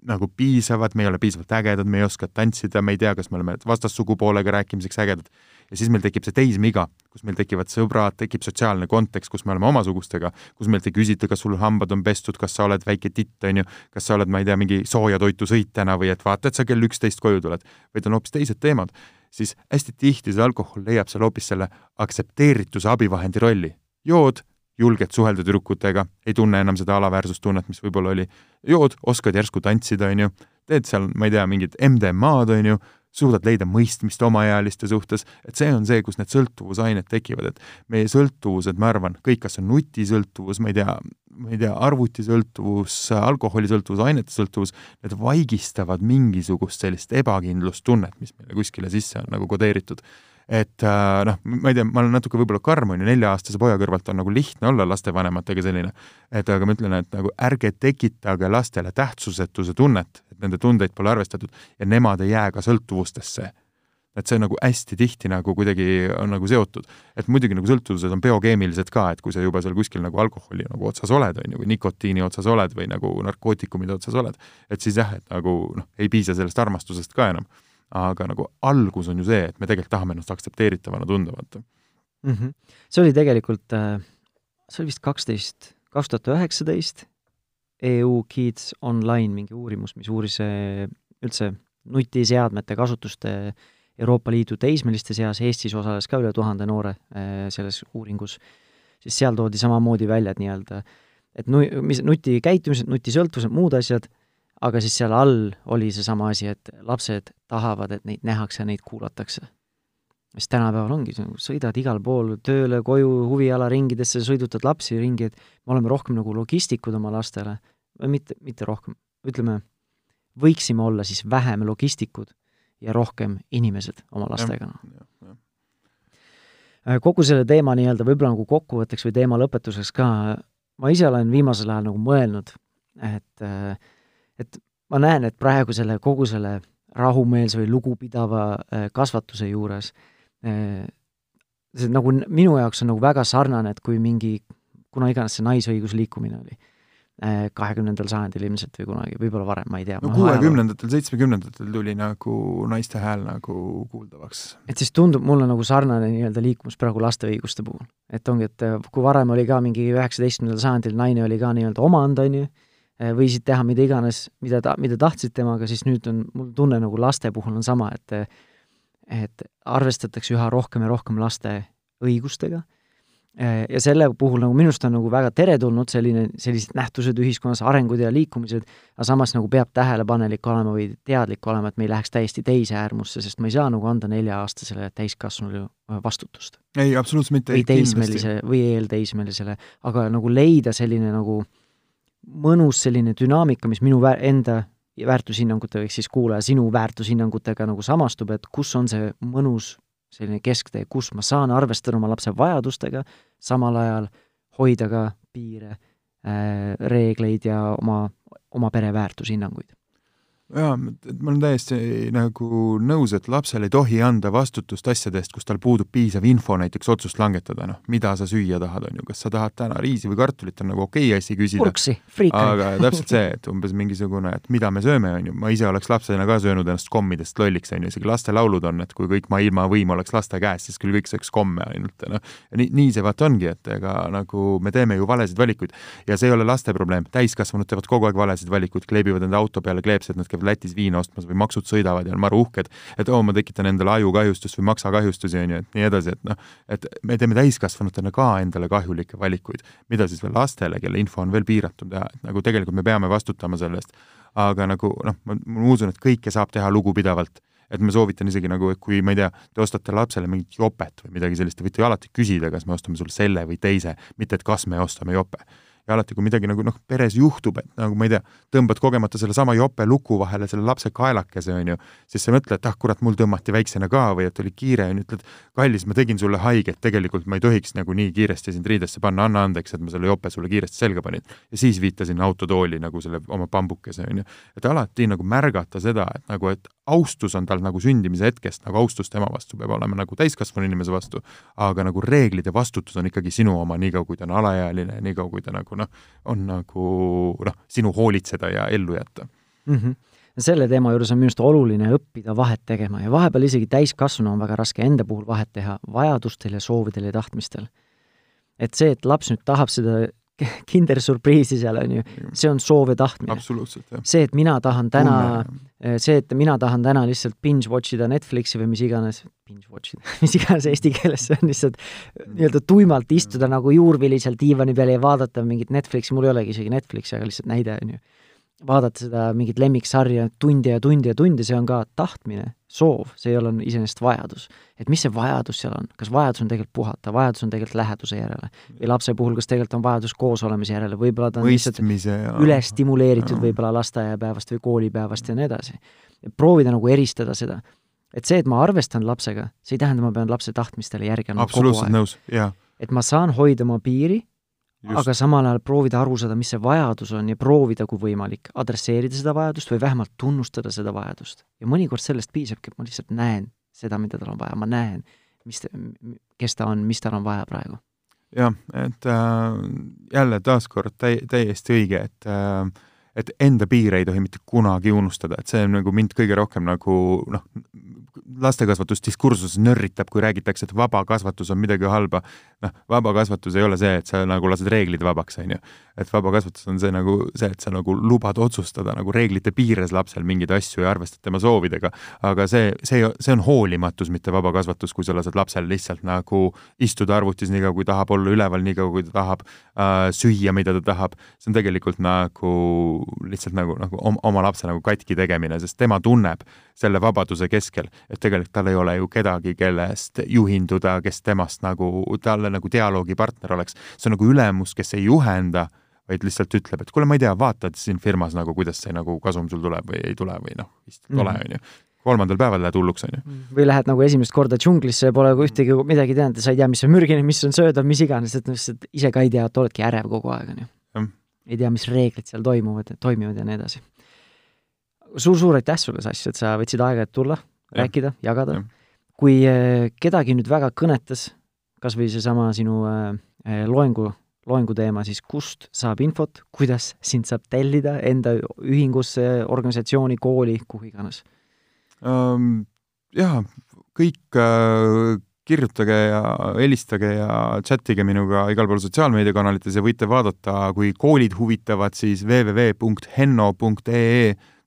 nagu piisavad, me ei ole piisavalt ägedad, me ei oska tantsida, me ei tea, kas me oleme vastassugupoolega rääkimiseks ägedad. Ja siis meil tekib see teismiga, kus meil tekivad sõbrad, tekib sotsiaalne kontekst, kus me oleme omasugustega, kus meilt ei küsita, kas sul hambad on pestud, kas sa oled väike titt, on ju, kas sa oled, ma ei tea, mingi sooja toitu sõit täna või et vaata, et sa kell üksteist koju tuled, vaid on hoopis teised teemad, siis hästi tihti see alkohol leiab seal hoopis selle aktsepteerituse abivahendi rolli. jood, julged suhelda tüdrukutega, ei tunne enam seda alaväärsustunnet, mis võib-olla oli, jood, oskad järsku tantsida, on ju, teed seal, ma ei tea, mingit MDMA-d, on ju, suudad leida mõistmist omaealiste suhtes, et see on see, kus need sõltuvusained tekivad, et meie sõltuvused, ma arvan, kõik, kas on nutisõltuvus, ma ei tea, ma ei tea, arvutisõltuvus, alkoholisõltuvus, ainete sõltuvus, need vaigistavad mingisugust sellist ebakindlustunnet, mis meile kuskile sisse on nagu kodeeritud et äh, noh, ma ei tea, ma olen natuke võib-olla karm, on ju, nelja-aastase poja kõrvalt on nagu lihtne olla lastevanematega selline, et aga ma ütlen, et nagu ärge tekitage lastele tähtsusetuse tunnet, et nende tundeid pole arvestatud ja nemad ei jää ka sõltuvustesse. et see nagu hästi tihti nagu kuidagi on nagu seotud. et muidugi nagu sõltuvused on biokeemilised ka, et kui sa juba seal kuskil nagu alkoholi nagu otsas oled, on ju, või nikotiini otsas oled või nagu narkootikumide otsas oled, et siis jah, et nagu noh, ei piisa sellest armastusest ka enam aga nagu algus on ju see, et me tegelikult tahame ennast aktsepteeritavana tunda, vaata mm. -hmm. see oli tegelikult, äh, see oli vist kaksteist, kaks tuhat üheksateist, EU Kids Online mingi uurimus, mis uuris äh, üldse nutiseadmete kasutuste Euroopa Liidu teismeliste seas, Eestis osales ka üle tuhande noore äh, selles uuringus, siis seal toodi samamoodi välja, et nii-öelda et nu-, mis nutikäitumised, nutisõltuvused, muud asjad aga siis seal all oli seesama asi, et lapsed tahavad, et neid nähakse, neid kuulatakse. sest tänapäeval ongi, sõidad igal pool tööle, koju, huvialaringidesse, sõidutad lapsi ringi, et me oleme rohkem nagu logistikud oma lastele, või mitte, mitte rohkem, ütleme, võiksime olla siis vähem logistikud ja rohkem inimesed oma lastega, noh. Äh, kogu selle teema nii-öelda võib-olla nagu kokkuvõtteks või teema lõpetuseks ka, ma ise olen viimasel ajal nagu mõelnud, et äh, et ma näen, et praegu selle, kogu selle rahumeelse või lugupidava äh, kasvatuse juures äh, see nagu minu jaoks on nagu väga sarnane, et kui mingi, kuna iganes see naisõigusliikumine oli, äh, kahekümnendal sajandil ilmselt või kunagi, võib-olla varem, ma ei tea. no kuuekümnendatel, seitsmekümnendatel tuli nagu naiste hääl nagu kuuldavaks. et siis tundub mulle nagu sarnane nii-öelda liikumus praegu laste õiguste puhul. et ongi, et kui varem oli ka mingi üheksateistkümnendal sajandil naine oli ka nii-öelda omand, on ju, võisid teha mida iganes, mida ta, mida tahtsid temaga, siis nüüd on, mul tunne nagu laste puhul on sama, et et arvestatakse üha rohkem ja rohkem laste õigustega äh, ja selle puhul nagu minu arust on nagu väga teretulnud selline, sellised nähtused ühiskonnas, arengud ja liikumised, aga samas nagu peab tähelepanelik olema või teadlik olema, et me ei läheks täiesti teise äärmusse, sest ma ei saa nagu anda nelja-aastasele täiskasvanule äh, vastutust. ei, absoluutselt mitte. või teismelise või eelteismelisele, aga nagu leida selline nagu äh, mõnus selline dünaamika, mis minu vä-, enda väärtushinnangutega, ehk siis kuulaja sinu väärtushinnangutega nagu samastub, et kus on see mõnus selline kesktee, kus ma saan arvestada oma lapse vajadustega, samal ajal hoida ka piire äh,, reegleid ja oma, oma pere väärtushinnanguid jaa, ma olen täiesti nagu nõus, et lapsele ei tohi anda vastutust asjadest, kus tal puudub piisav info näiteks otsust langetada, noh, mida sa süüa tahad, on ju, kas sa tahad täna riisi või kartulit, on nagu okei okay asi küsida. purksi, friika. aga täpselt see, et umbes mingisugune, et mida me sööme, on ju, ma ise oleks lapsena ka söönud ennast kommidest lolliks, on ju, isegi lastelaulud on, et kui kõik maailma võim oleks laste käes, siis küll kõik sööks komme ainult, noh. nii, nii see vaata ongi, et ega nagu me teeme ju valesid valikuid ja see ei ole laste probleem, täiskasvanud teevad kogu aeg valesid valikuid, kleebivad enda auto peale kleepsed, nad käivad Lätis viina ostmas või maksud sõidavad ja on maru uhked, et oo, ma tekitan endale ajukahjustust või maksakahjustusi, on ju, et nii edasi, et noh, et me teeme täiskasvanutena ka endale kahjulikke valikuid, mida siis veel lastele, kelle info on veel piiratum teha, et nagu tegelikult me peame vastutama selle eest. aga nagu noh, ma usun, et kõike saab teha lugupidavalt. Et ma soovitan isegi nagu, et kui ma ei tea, te ostate lapsele mingit jopet või midagi sellist, te võite ju alati küsida, kas me ostame sulle selle või teise, mitte et kas me ostame jope ja alati, kui midagi nagu noh, peres juhtub, et nagu ma ei tea, tõmbad kogemata sellesama jope luku vahele selle lapse kaelakese, on ju, siis sa mõtled, et ah kurat, mul tõmmati väiksena ka või et oli kiire, on ju, ütled, kallis, ma tegin sulle haiget, tegelikult ma ei tohiks nagu nii kiiresti sind riidesse panna, anna andeks, et ma selle jope sulle kiiresti selga panin. ja siis viitasin autotooli nagu selle oma pambukese, on ju. et alati nagu märgata seda, et nagu, et austus on tal nagu sündimise hetkest, nagu austus tema vastu peab olema nagu täiskasvanu inimese vastu, aga nagu reeglid ja vastutus on ikkagi sinu oma, niikaua kui ta on alaealine, niikaua kui ta nagu noh, on nagu noh, sinu hoolitseda ja ellu jätta mm. -hmm selle teema juures on minu arust oluline õppida vahet tegema ja vahepeal isegi täiskasvanu on väga raske enda puhul vahet teha vajadustel ja soovidel ja tahtmistel. et see, et laps nüüd tahab seda kindersurpriisi seal, on ju, see on soov ja tahtmine. see, et mina tahan täna, see, et mina tahan täna lihtsalt binge watch ida Netflixi või mis iganes, binge watch ida, mis iganes eesti keeles see on, lihtsalt nii-öelda tuimalt istuda nagu juurvilisel diivani peal ja vaadata mingit Netflixi, mul ei olegi isegi Netflixi, aga lihtsalt näide, on ju vaadata seda mingit lemmiksarja tunde ja tunde ja tunde, see on ka tahtmine, soov, see ei ole iseenesest vajadus. et mis see vajadus seal on, kas vajadus on tegelikult puhata, vajadus on tegelikult läheduse järele või lapse puhul, kas tegelikult on vajadus koosolemise järele, võib-olla ta on lihtsalt ja... üles stimuleeritud võib-olla lasteaiapäevast või koolipäevast ja nii edasi. proovida nagu eristada seda. et see, et ma arvestan lapsega, see ei tähenda, ma pean lapse tahtmistele järgi andma kogu aeg. absoluutselt nõus, jaa. et ma saan hoida oma piiri Just. aga samal ajal proovida aru saada, mis see vajadus on ja proovida, kui võimalik, adresseerida seda vajadust või vähemalt tunnustada seda vajadust. ja mõnikord sellest piisabki, et ma lihtsalt näen seda, mida tal on vaja, ma näen, mis, kes ta on, mis tal on vaja praegu. jah, et äh, jälle taaskord täi-, täiesti õige, et äh, et enda piire ei tohi mitte kunagi unustada, et see on nagu mind kõige rohkem nagu noh, lastekasvatusdiskursuses nörritab, kui räägitakse, et vaba kasvatus on midagi halba. noh, vaba kasvatus ei ole see, et sa nagu lased reeglid vabaks, on ju. et vaba kasvatus on see nagu see, et sa nagu lubad otsustada nagu reeglite piires lapsel mingeid asju ja arvestad tema soovidega. aga see, see, see on hoolimatus, mitte vaba kasvatus, kui sa lased lapsel lihtsalt nagu istuda arvutis nii kaua, kui tahab, olla üleval nii kaua, kui ta tahab äh,, süüa, mida ta tahab. see on tegelikult nagu lihtsalt nagu, nagu oma lapse nagu katki tegemine, sest tema tunneb selle vabaduse keskel, et tegelikult tal ei ole ju kedagi, kellest juhinduda, kes temast nagu, talle nagu dialoogipartner oleks. see on nagu ülemus, kes ei juhenda, vaid lihtsalt ütleb, et kuule, ma ei tea, vaatad siin firmas nagu, kuidas see nagu kasum sul tuleb või ei tule või noh, vist ei tule, on ju kolmandal päeval lähed hulluks, on ju. Mhm. või lähed nagu esimest korda džunglisse ja pole ühtegi midagi teadnud ja sa ei tea, mis on mürgine, mis on söödav, mis iganes, et lihtsalt ise ka ei tea, et oledki ärev kogu aeg, on ju. ei tea, mis reeglid seal toimuvad, toimivad ja nii edasi suur-suur aitäh sulle, Sass, et sa võtsid aega, et tulla, rääkida, jagada. kui äh, kedagi nüüd väga kõnetas, kas või seesama sinu äh, äh, loengu, loengu teema, siis kust saab infot, kuidas sind saab tellida enda ühingusse, organisatsiooni, kooli, kuhu iganes um,? Jaa, kõik äh, kirjutage ja helistage ja chatige minuga igal pool sotsiaalmeediakanalites ja võite vaadata, kui koolid huvitavad, siis www.henno.ee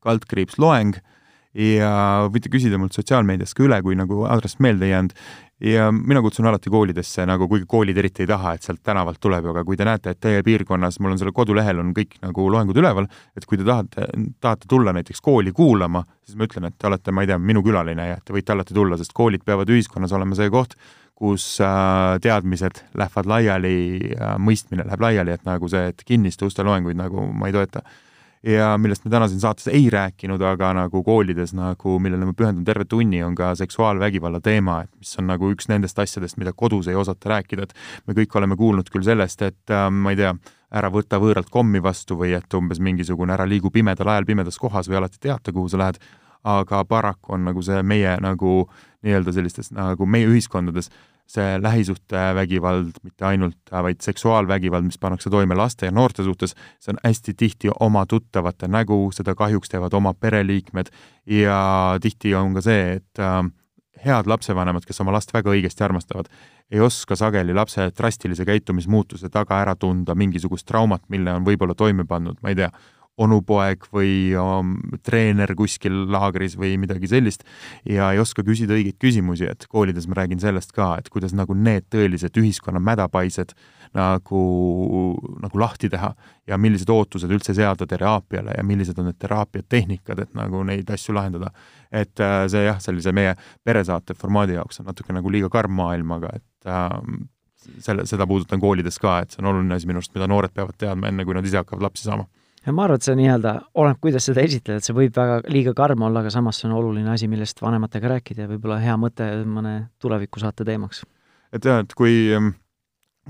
kaldkriips loeng ja võite küsida mult sotsiaalmeedias ka üle, kui nagu aadress meelde ei jäänud. ja mina kutsun alati koolidesse, nagu kuigi koolid eriti ei taha, et sealt tänavalt tuleb, aga kui te näete, et teie piirkonnas, mul on selle kodulehel on kõik nagu loengud üleval, et kui te tahate, tahate tulla näiteks kooli kuulama, siis ma ütlen, et te olete, ma ei tea, minu külaline ja te võite alati tulla, sest koolid peavad ühiskonnas olema see koht, kus äh, teadmised lähevad laiali, mõistmine läheb laiali, et nagu see, et kinniste uste loenguid nagu ma ei toeta ja millest me täna siin saates ei rääkinud, aga nagu koolides nagu, millele ma pühendan terve tunni, on ka seksuaalvägivalla teema, et mis on nagu üks nendest asjadest, mida kodus ei osata rääkida, et me kõik oleme kuulnud küll sellest, et äh, ma ei tea, ära võta võõralt kommi vastu või et umbes mingisugune ära liigu pimedal ajal pimedas kohas või alati teata, kuhu sa lähed, aga paraku on nagu see meie nagu nii-öelda sellistes nagu meie ühiskondades see lähisuhtevägivald, mitte ainult, vaid seksuaalvägivald, mis pannakse toime laste ja noorte suhtes, see on hästi tihti oma tuttavate nägu, seda kahjuks teevad oma pereliikmed ja tihti on ka see, et äh, head lapsevanemad, kes oma last väga õigesti armastavad, ei oska sageli lapse drastilise käitumismuutuse taga ära tunda mingisugust traumat, mille on võib-olla toime pannud, ma ei tea, onupoeg või um, treener kuskil laagris või midagi sellist ja ei oska küsida õigeid küsimusi, et koolides ma räägin sellest ka, et kuidas nagu need tõelised ühiskonna mädapaised nagu, nagu lahti teha ja millised ootused üldse seada teraapiale ja millised on need teraapiatehnikad, et nagu neid asju lahendada. et äh, see jah, sellise meie peresaate formaadi jaoks on natuke nagu liiga karm maailm, aga et äh, selle, seda puudutan koolides ka, et see on oluline asi minu arust, mida noored peavad teadma, enne kui nad ise hakkavad lapsi saama ja ma arvan, et see nii-öelda, oleneb, kuidas seda esitled, see võib väga liiga karm olla, aga samas see on oluline asi, millest vanematega rääkida ja võib-olla hea mõte mõne tulevikusaate teemaks. et jah, et kui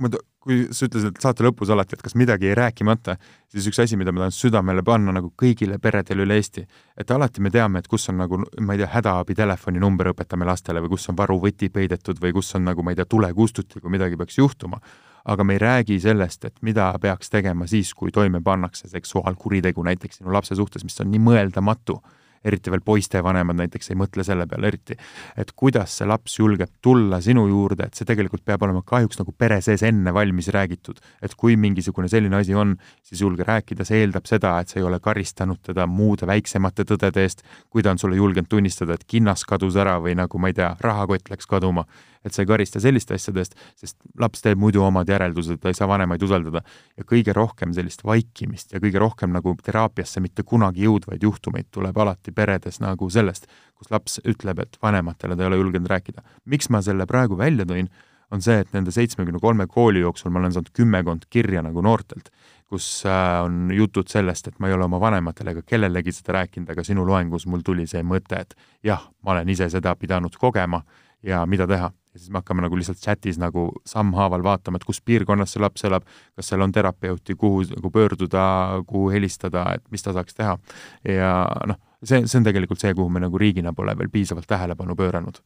ma kui sa ütlesid, et saate lõpus alati, et kas midagi jäi rääkimata, siis üks asi, mida ma tahan südamele panna nagu kõigile peredele üle Eesti, et alati me teame, et kus on nagu, ma ei tea, hädaabitelefoni number õpetame lastele või kus on varuvõti peidetud või kus on nagu, ma ei tea, tulekustuti, kui midagi peaks juhtuma. Aga me ei räägi sellest, et mida peaks tegema siis, kui toime pannakse seksuaalkuritegu näiteks sinu lapse suhtes, mis on nii mõeldamatu. Eriti veel poiste vanemad näiteks ei mõtle selle peale eriti, et kuidas see laps julgeb tulla sinu juurde, et see tegelikult peab olema kahjuks nagu pere sees enne valmis räägitud. et kui mingisugune selline asi on, siis julge rääkida, see eeldab seda, et sa ei ole karistanud teda muude väiksemate tõdede eest, kui ta on sulle julgenud tunnistada, et kinnas kadus ära või nagu ma ei tea, rahakott läks kaduma et sa ei karista selliste asjade eest, sest laps teeb muidu omad järeldused, ta ei saa vanemaid usaldada. ja kõige rohkem sellist vaikimist ja kõige rohkem nagu teraapiasse mitte kunagi jõudvaid juhtumeid tuleb alati peredes nagu sellest, kus laps ütleb, et vanematele ta ei ole julgenud rääkida. miks ma selle praegu välja tõin, on see, et nende seitsmekümne kolme kooli jooksul ma olen saanud kümmekond kirja nagu noortelt, kus äh, on jutud sellest, et ma ei ole oma vanematele ega kellelegi seda rääkinud, aga sinu loengus mul tuli see mõte, et jah, ma olen ise seda pidanud kogema ja mida teha ja siis me hakkame nagu lihtsalt chatis nagu sammhaaval vaatama, et kus piirkonnas see laps elab, kas seal on terapeuti, kuhu nagu pöörduda, kuhu helistada, et mis ta saaks teha. ja noh, see, see on tegelikult see, kuhu me nagu riigina pole veel piisavalt tähelepanu pööranud.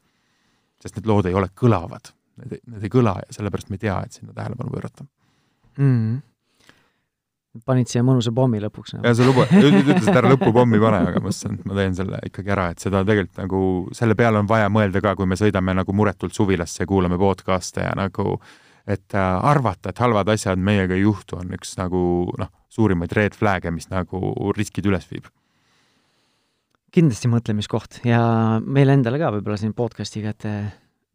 sest need lood ei ole kõlavad, need, ei kõla ja sellepärast me ei tea, et sinna tähelepanu pöörata mm. -hmm panid siia mõnusa pommi lõpuks nagu.. ja sa luba-, ütlesid, ära lõpupommi pane, aga ma mõtlesin, et ma teen selle ikkagi ära, et seda tegelikult nagu, selle peale on vaja mõelda ka, kui me sõidame nagu muretult suvilasse ja kuulame podcast'e ja nagu et äh, arvata, et halvad asjad meiega ei juhtu, on üks nagu noh, suurimaid red flag'e, mis nagu riskid üles viib. kindlasti mõtlemiskoht ja meile endale ka võib-olla siin podcast'iga, et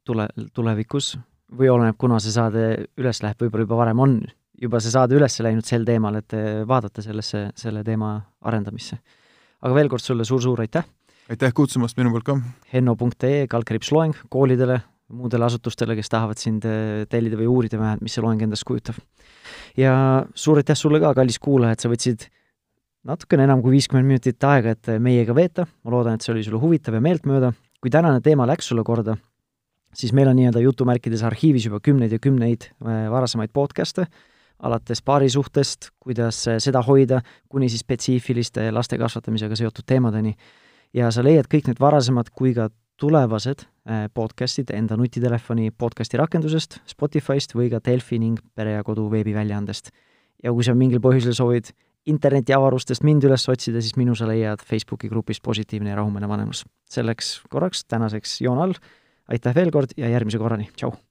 tule, tulevikus või oleneb, kuna see saade üles läheb, võib-olla juba varem on juba see saade üles läinud sel teemal, et vaadata sellesse, selle teema arendamisse. aga veel kord sulle suur-suur aitäh! aitäh kutsumast minu poolt ka! henno.ee, kaldkriips loeng koolidele, muudele asutustele, kes tahavad sind eh, tellida või uurida vähemalt, mis see loeng endast kujutab. ja suur aitäh sulle ka, kallis kuulaja, et sa võtsid natukene enam kui viiskümmend minutit aega, et meiega veeta, ma loodan, et see oli sulle huvitav ja meeltmööda. kui tänane teema läks sulle korda, siis meil on nii-öelda jutumärkides arhiivis juba kümneid ja kümneid eh, varasemaid podcast'e, alates paarisuhtest, kuidas seda hoida, kuni siis spetsiifiliste laste kasvatamisega seotud teemadeni. ja sa leiad kõik need varasemad kui ka tulevased äh, podcastid enda nutitelefoni podcasti rakendusest, Spotify'st või ka Delfi ning Pere ja Kodu veebiväljaandest. ja kui sa mingil põhjusel soovid internetiavarustest mind üles otsida, siis minu sa leiad Facebooki grupist Positiivne ja rahumeelne vanemus. selleks korraks tänaseks joon all, aitäh veel kord ja järgmise korrani, tšau!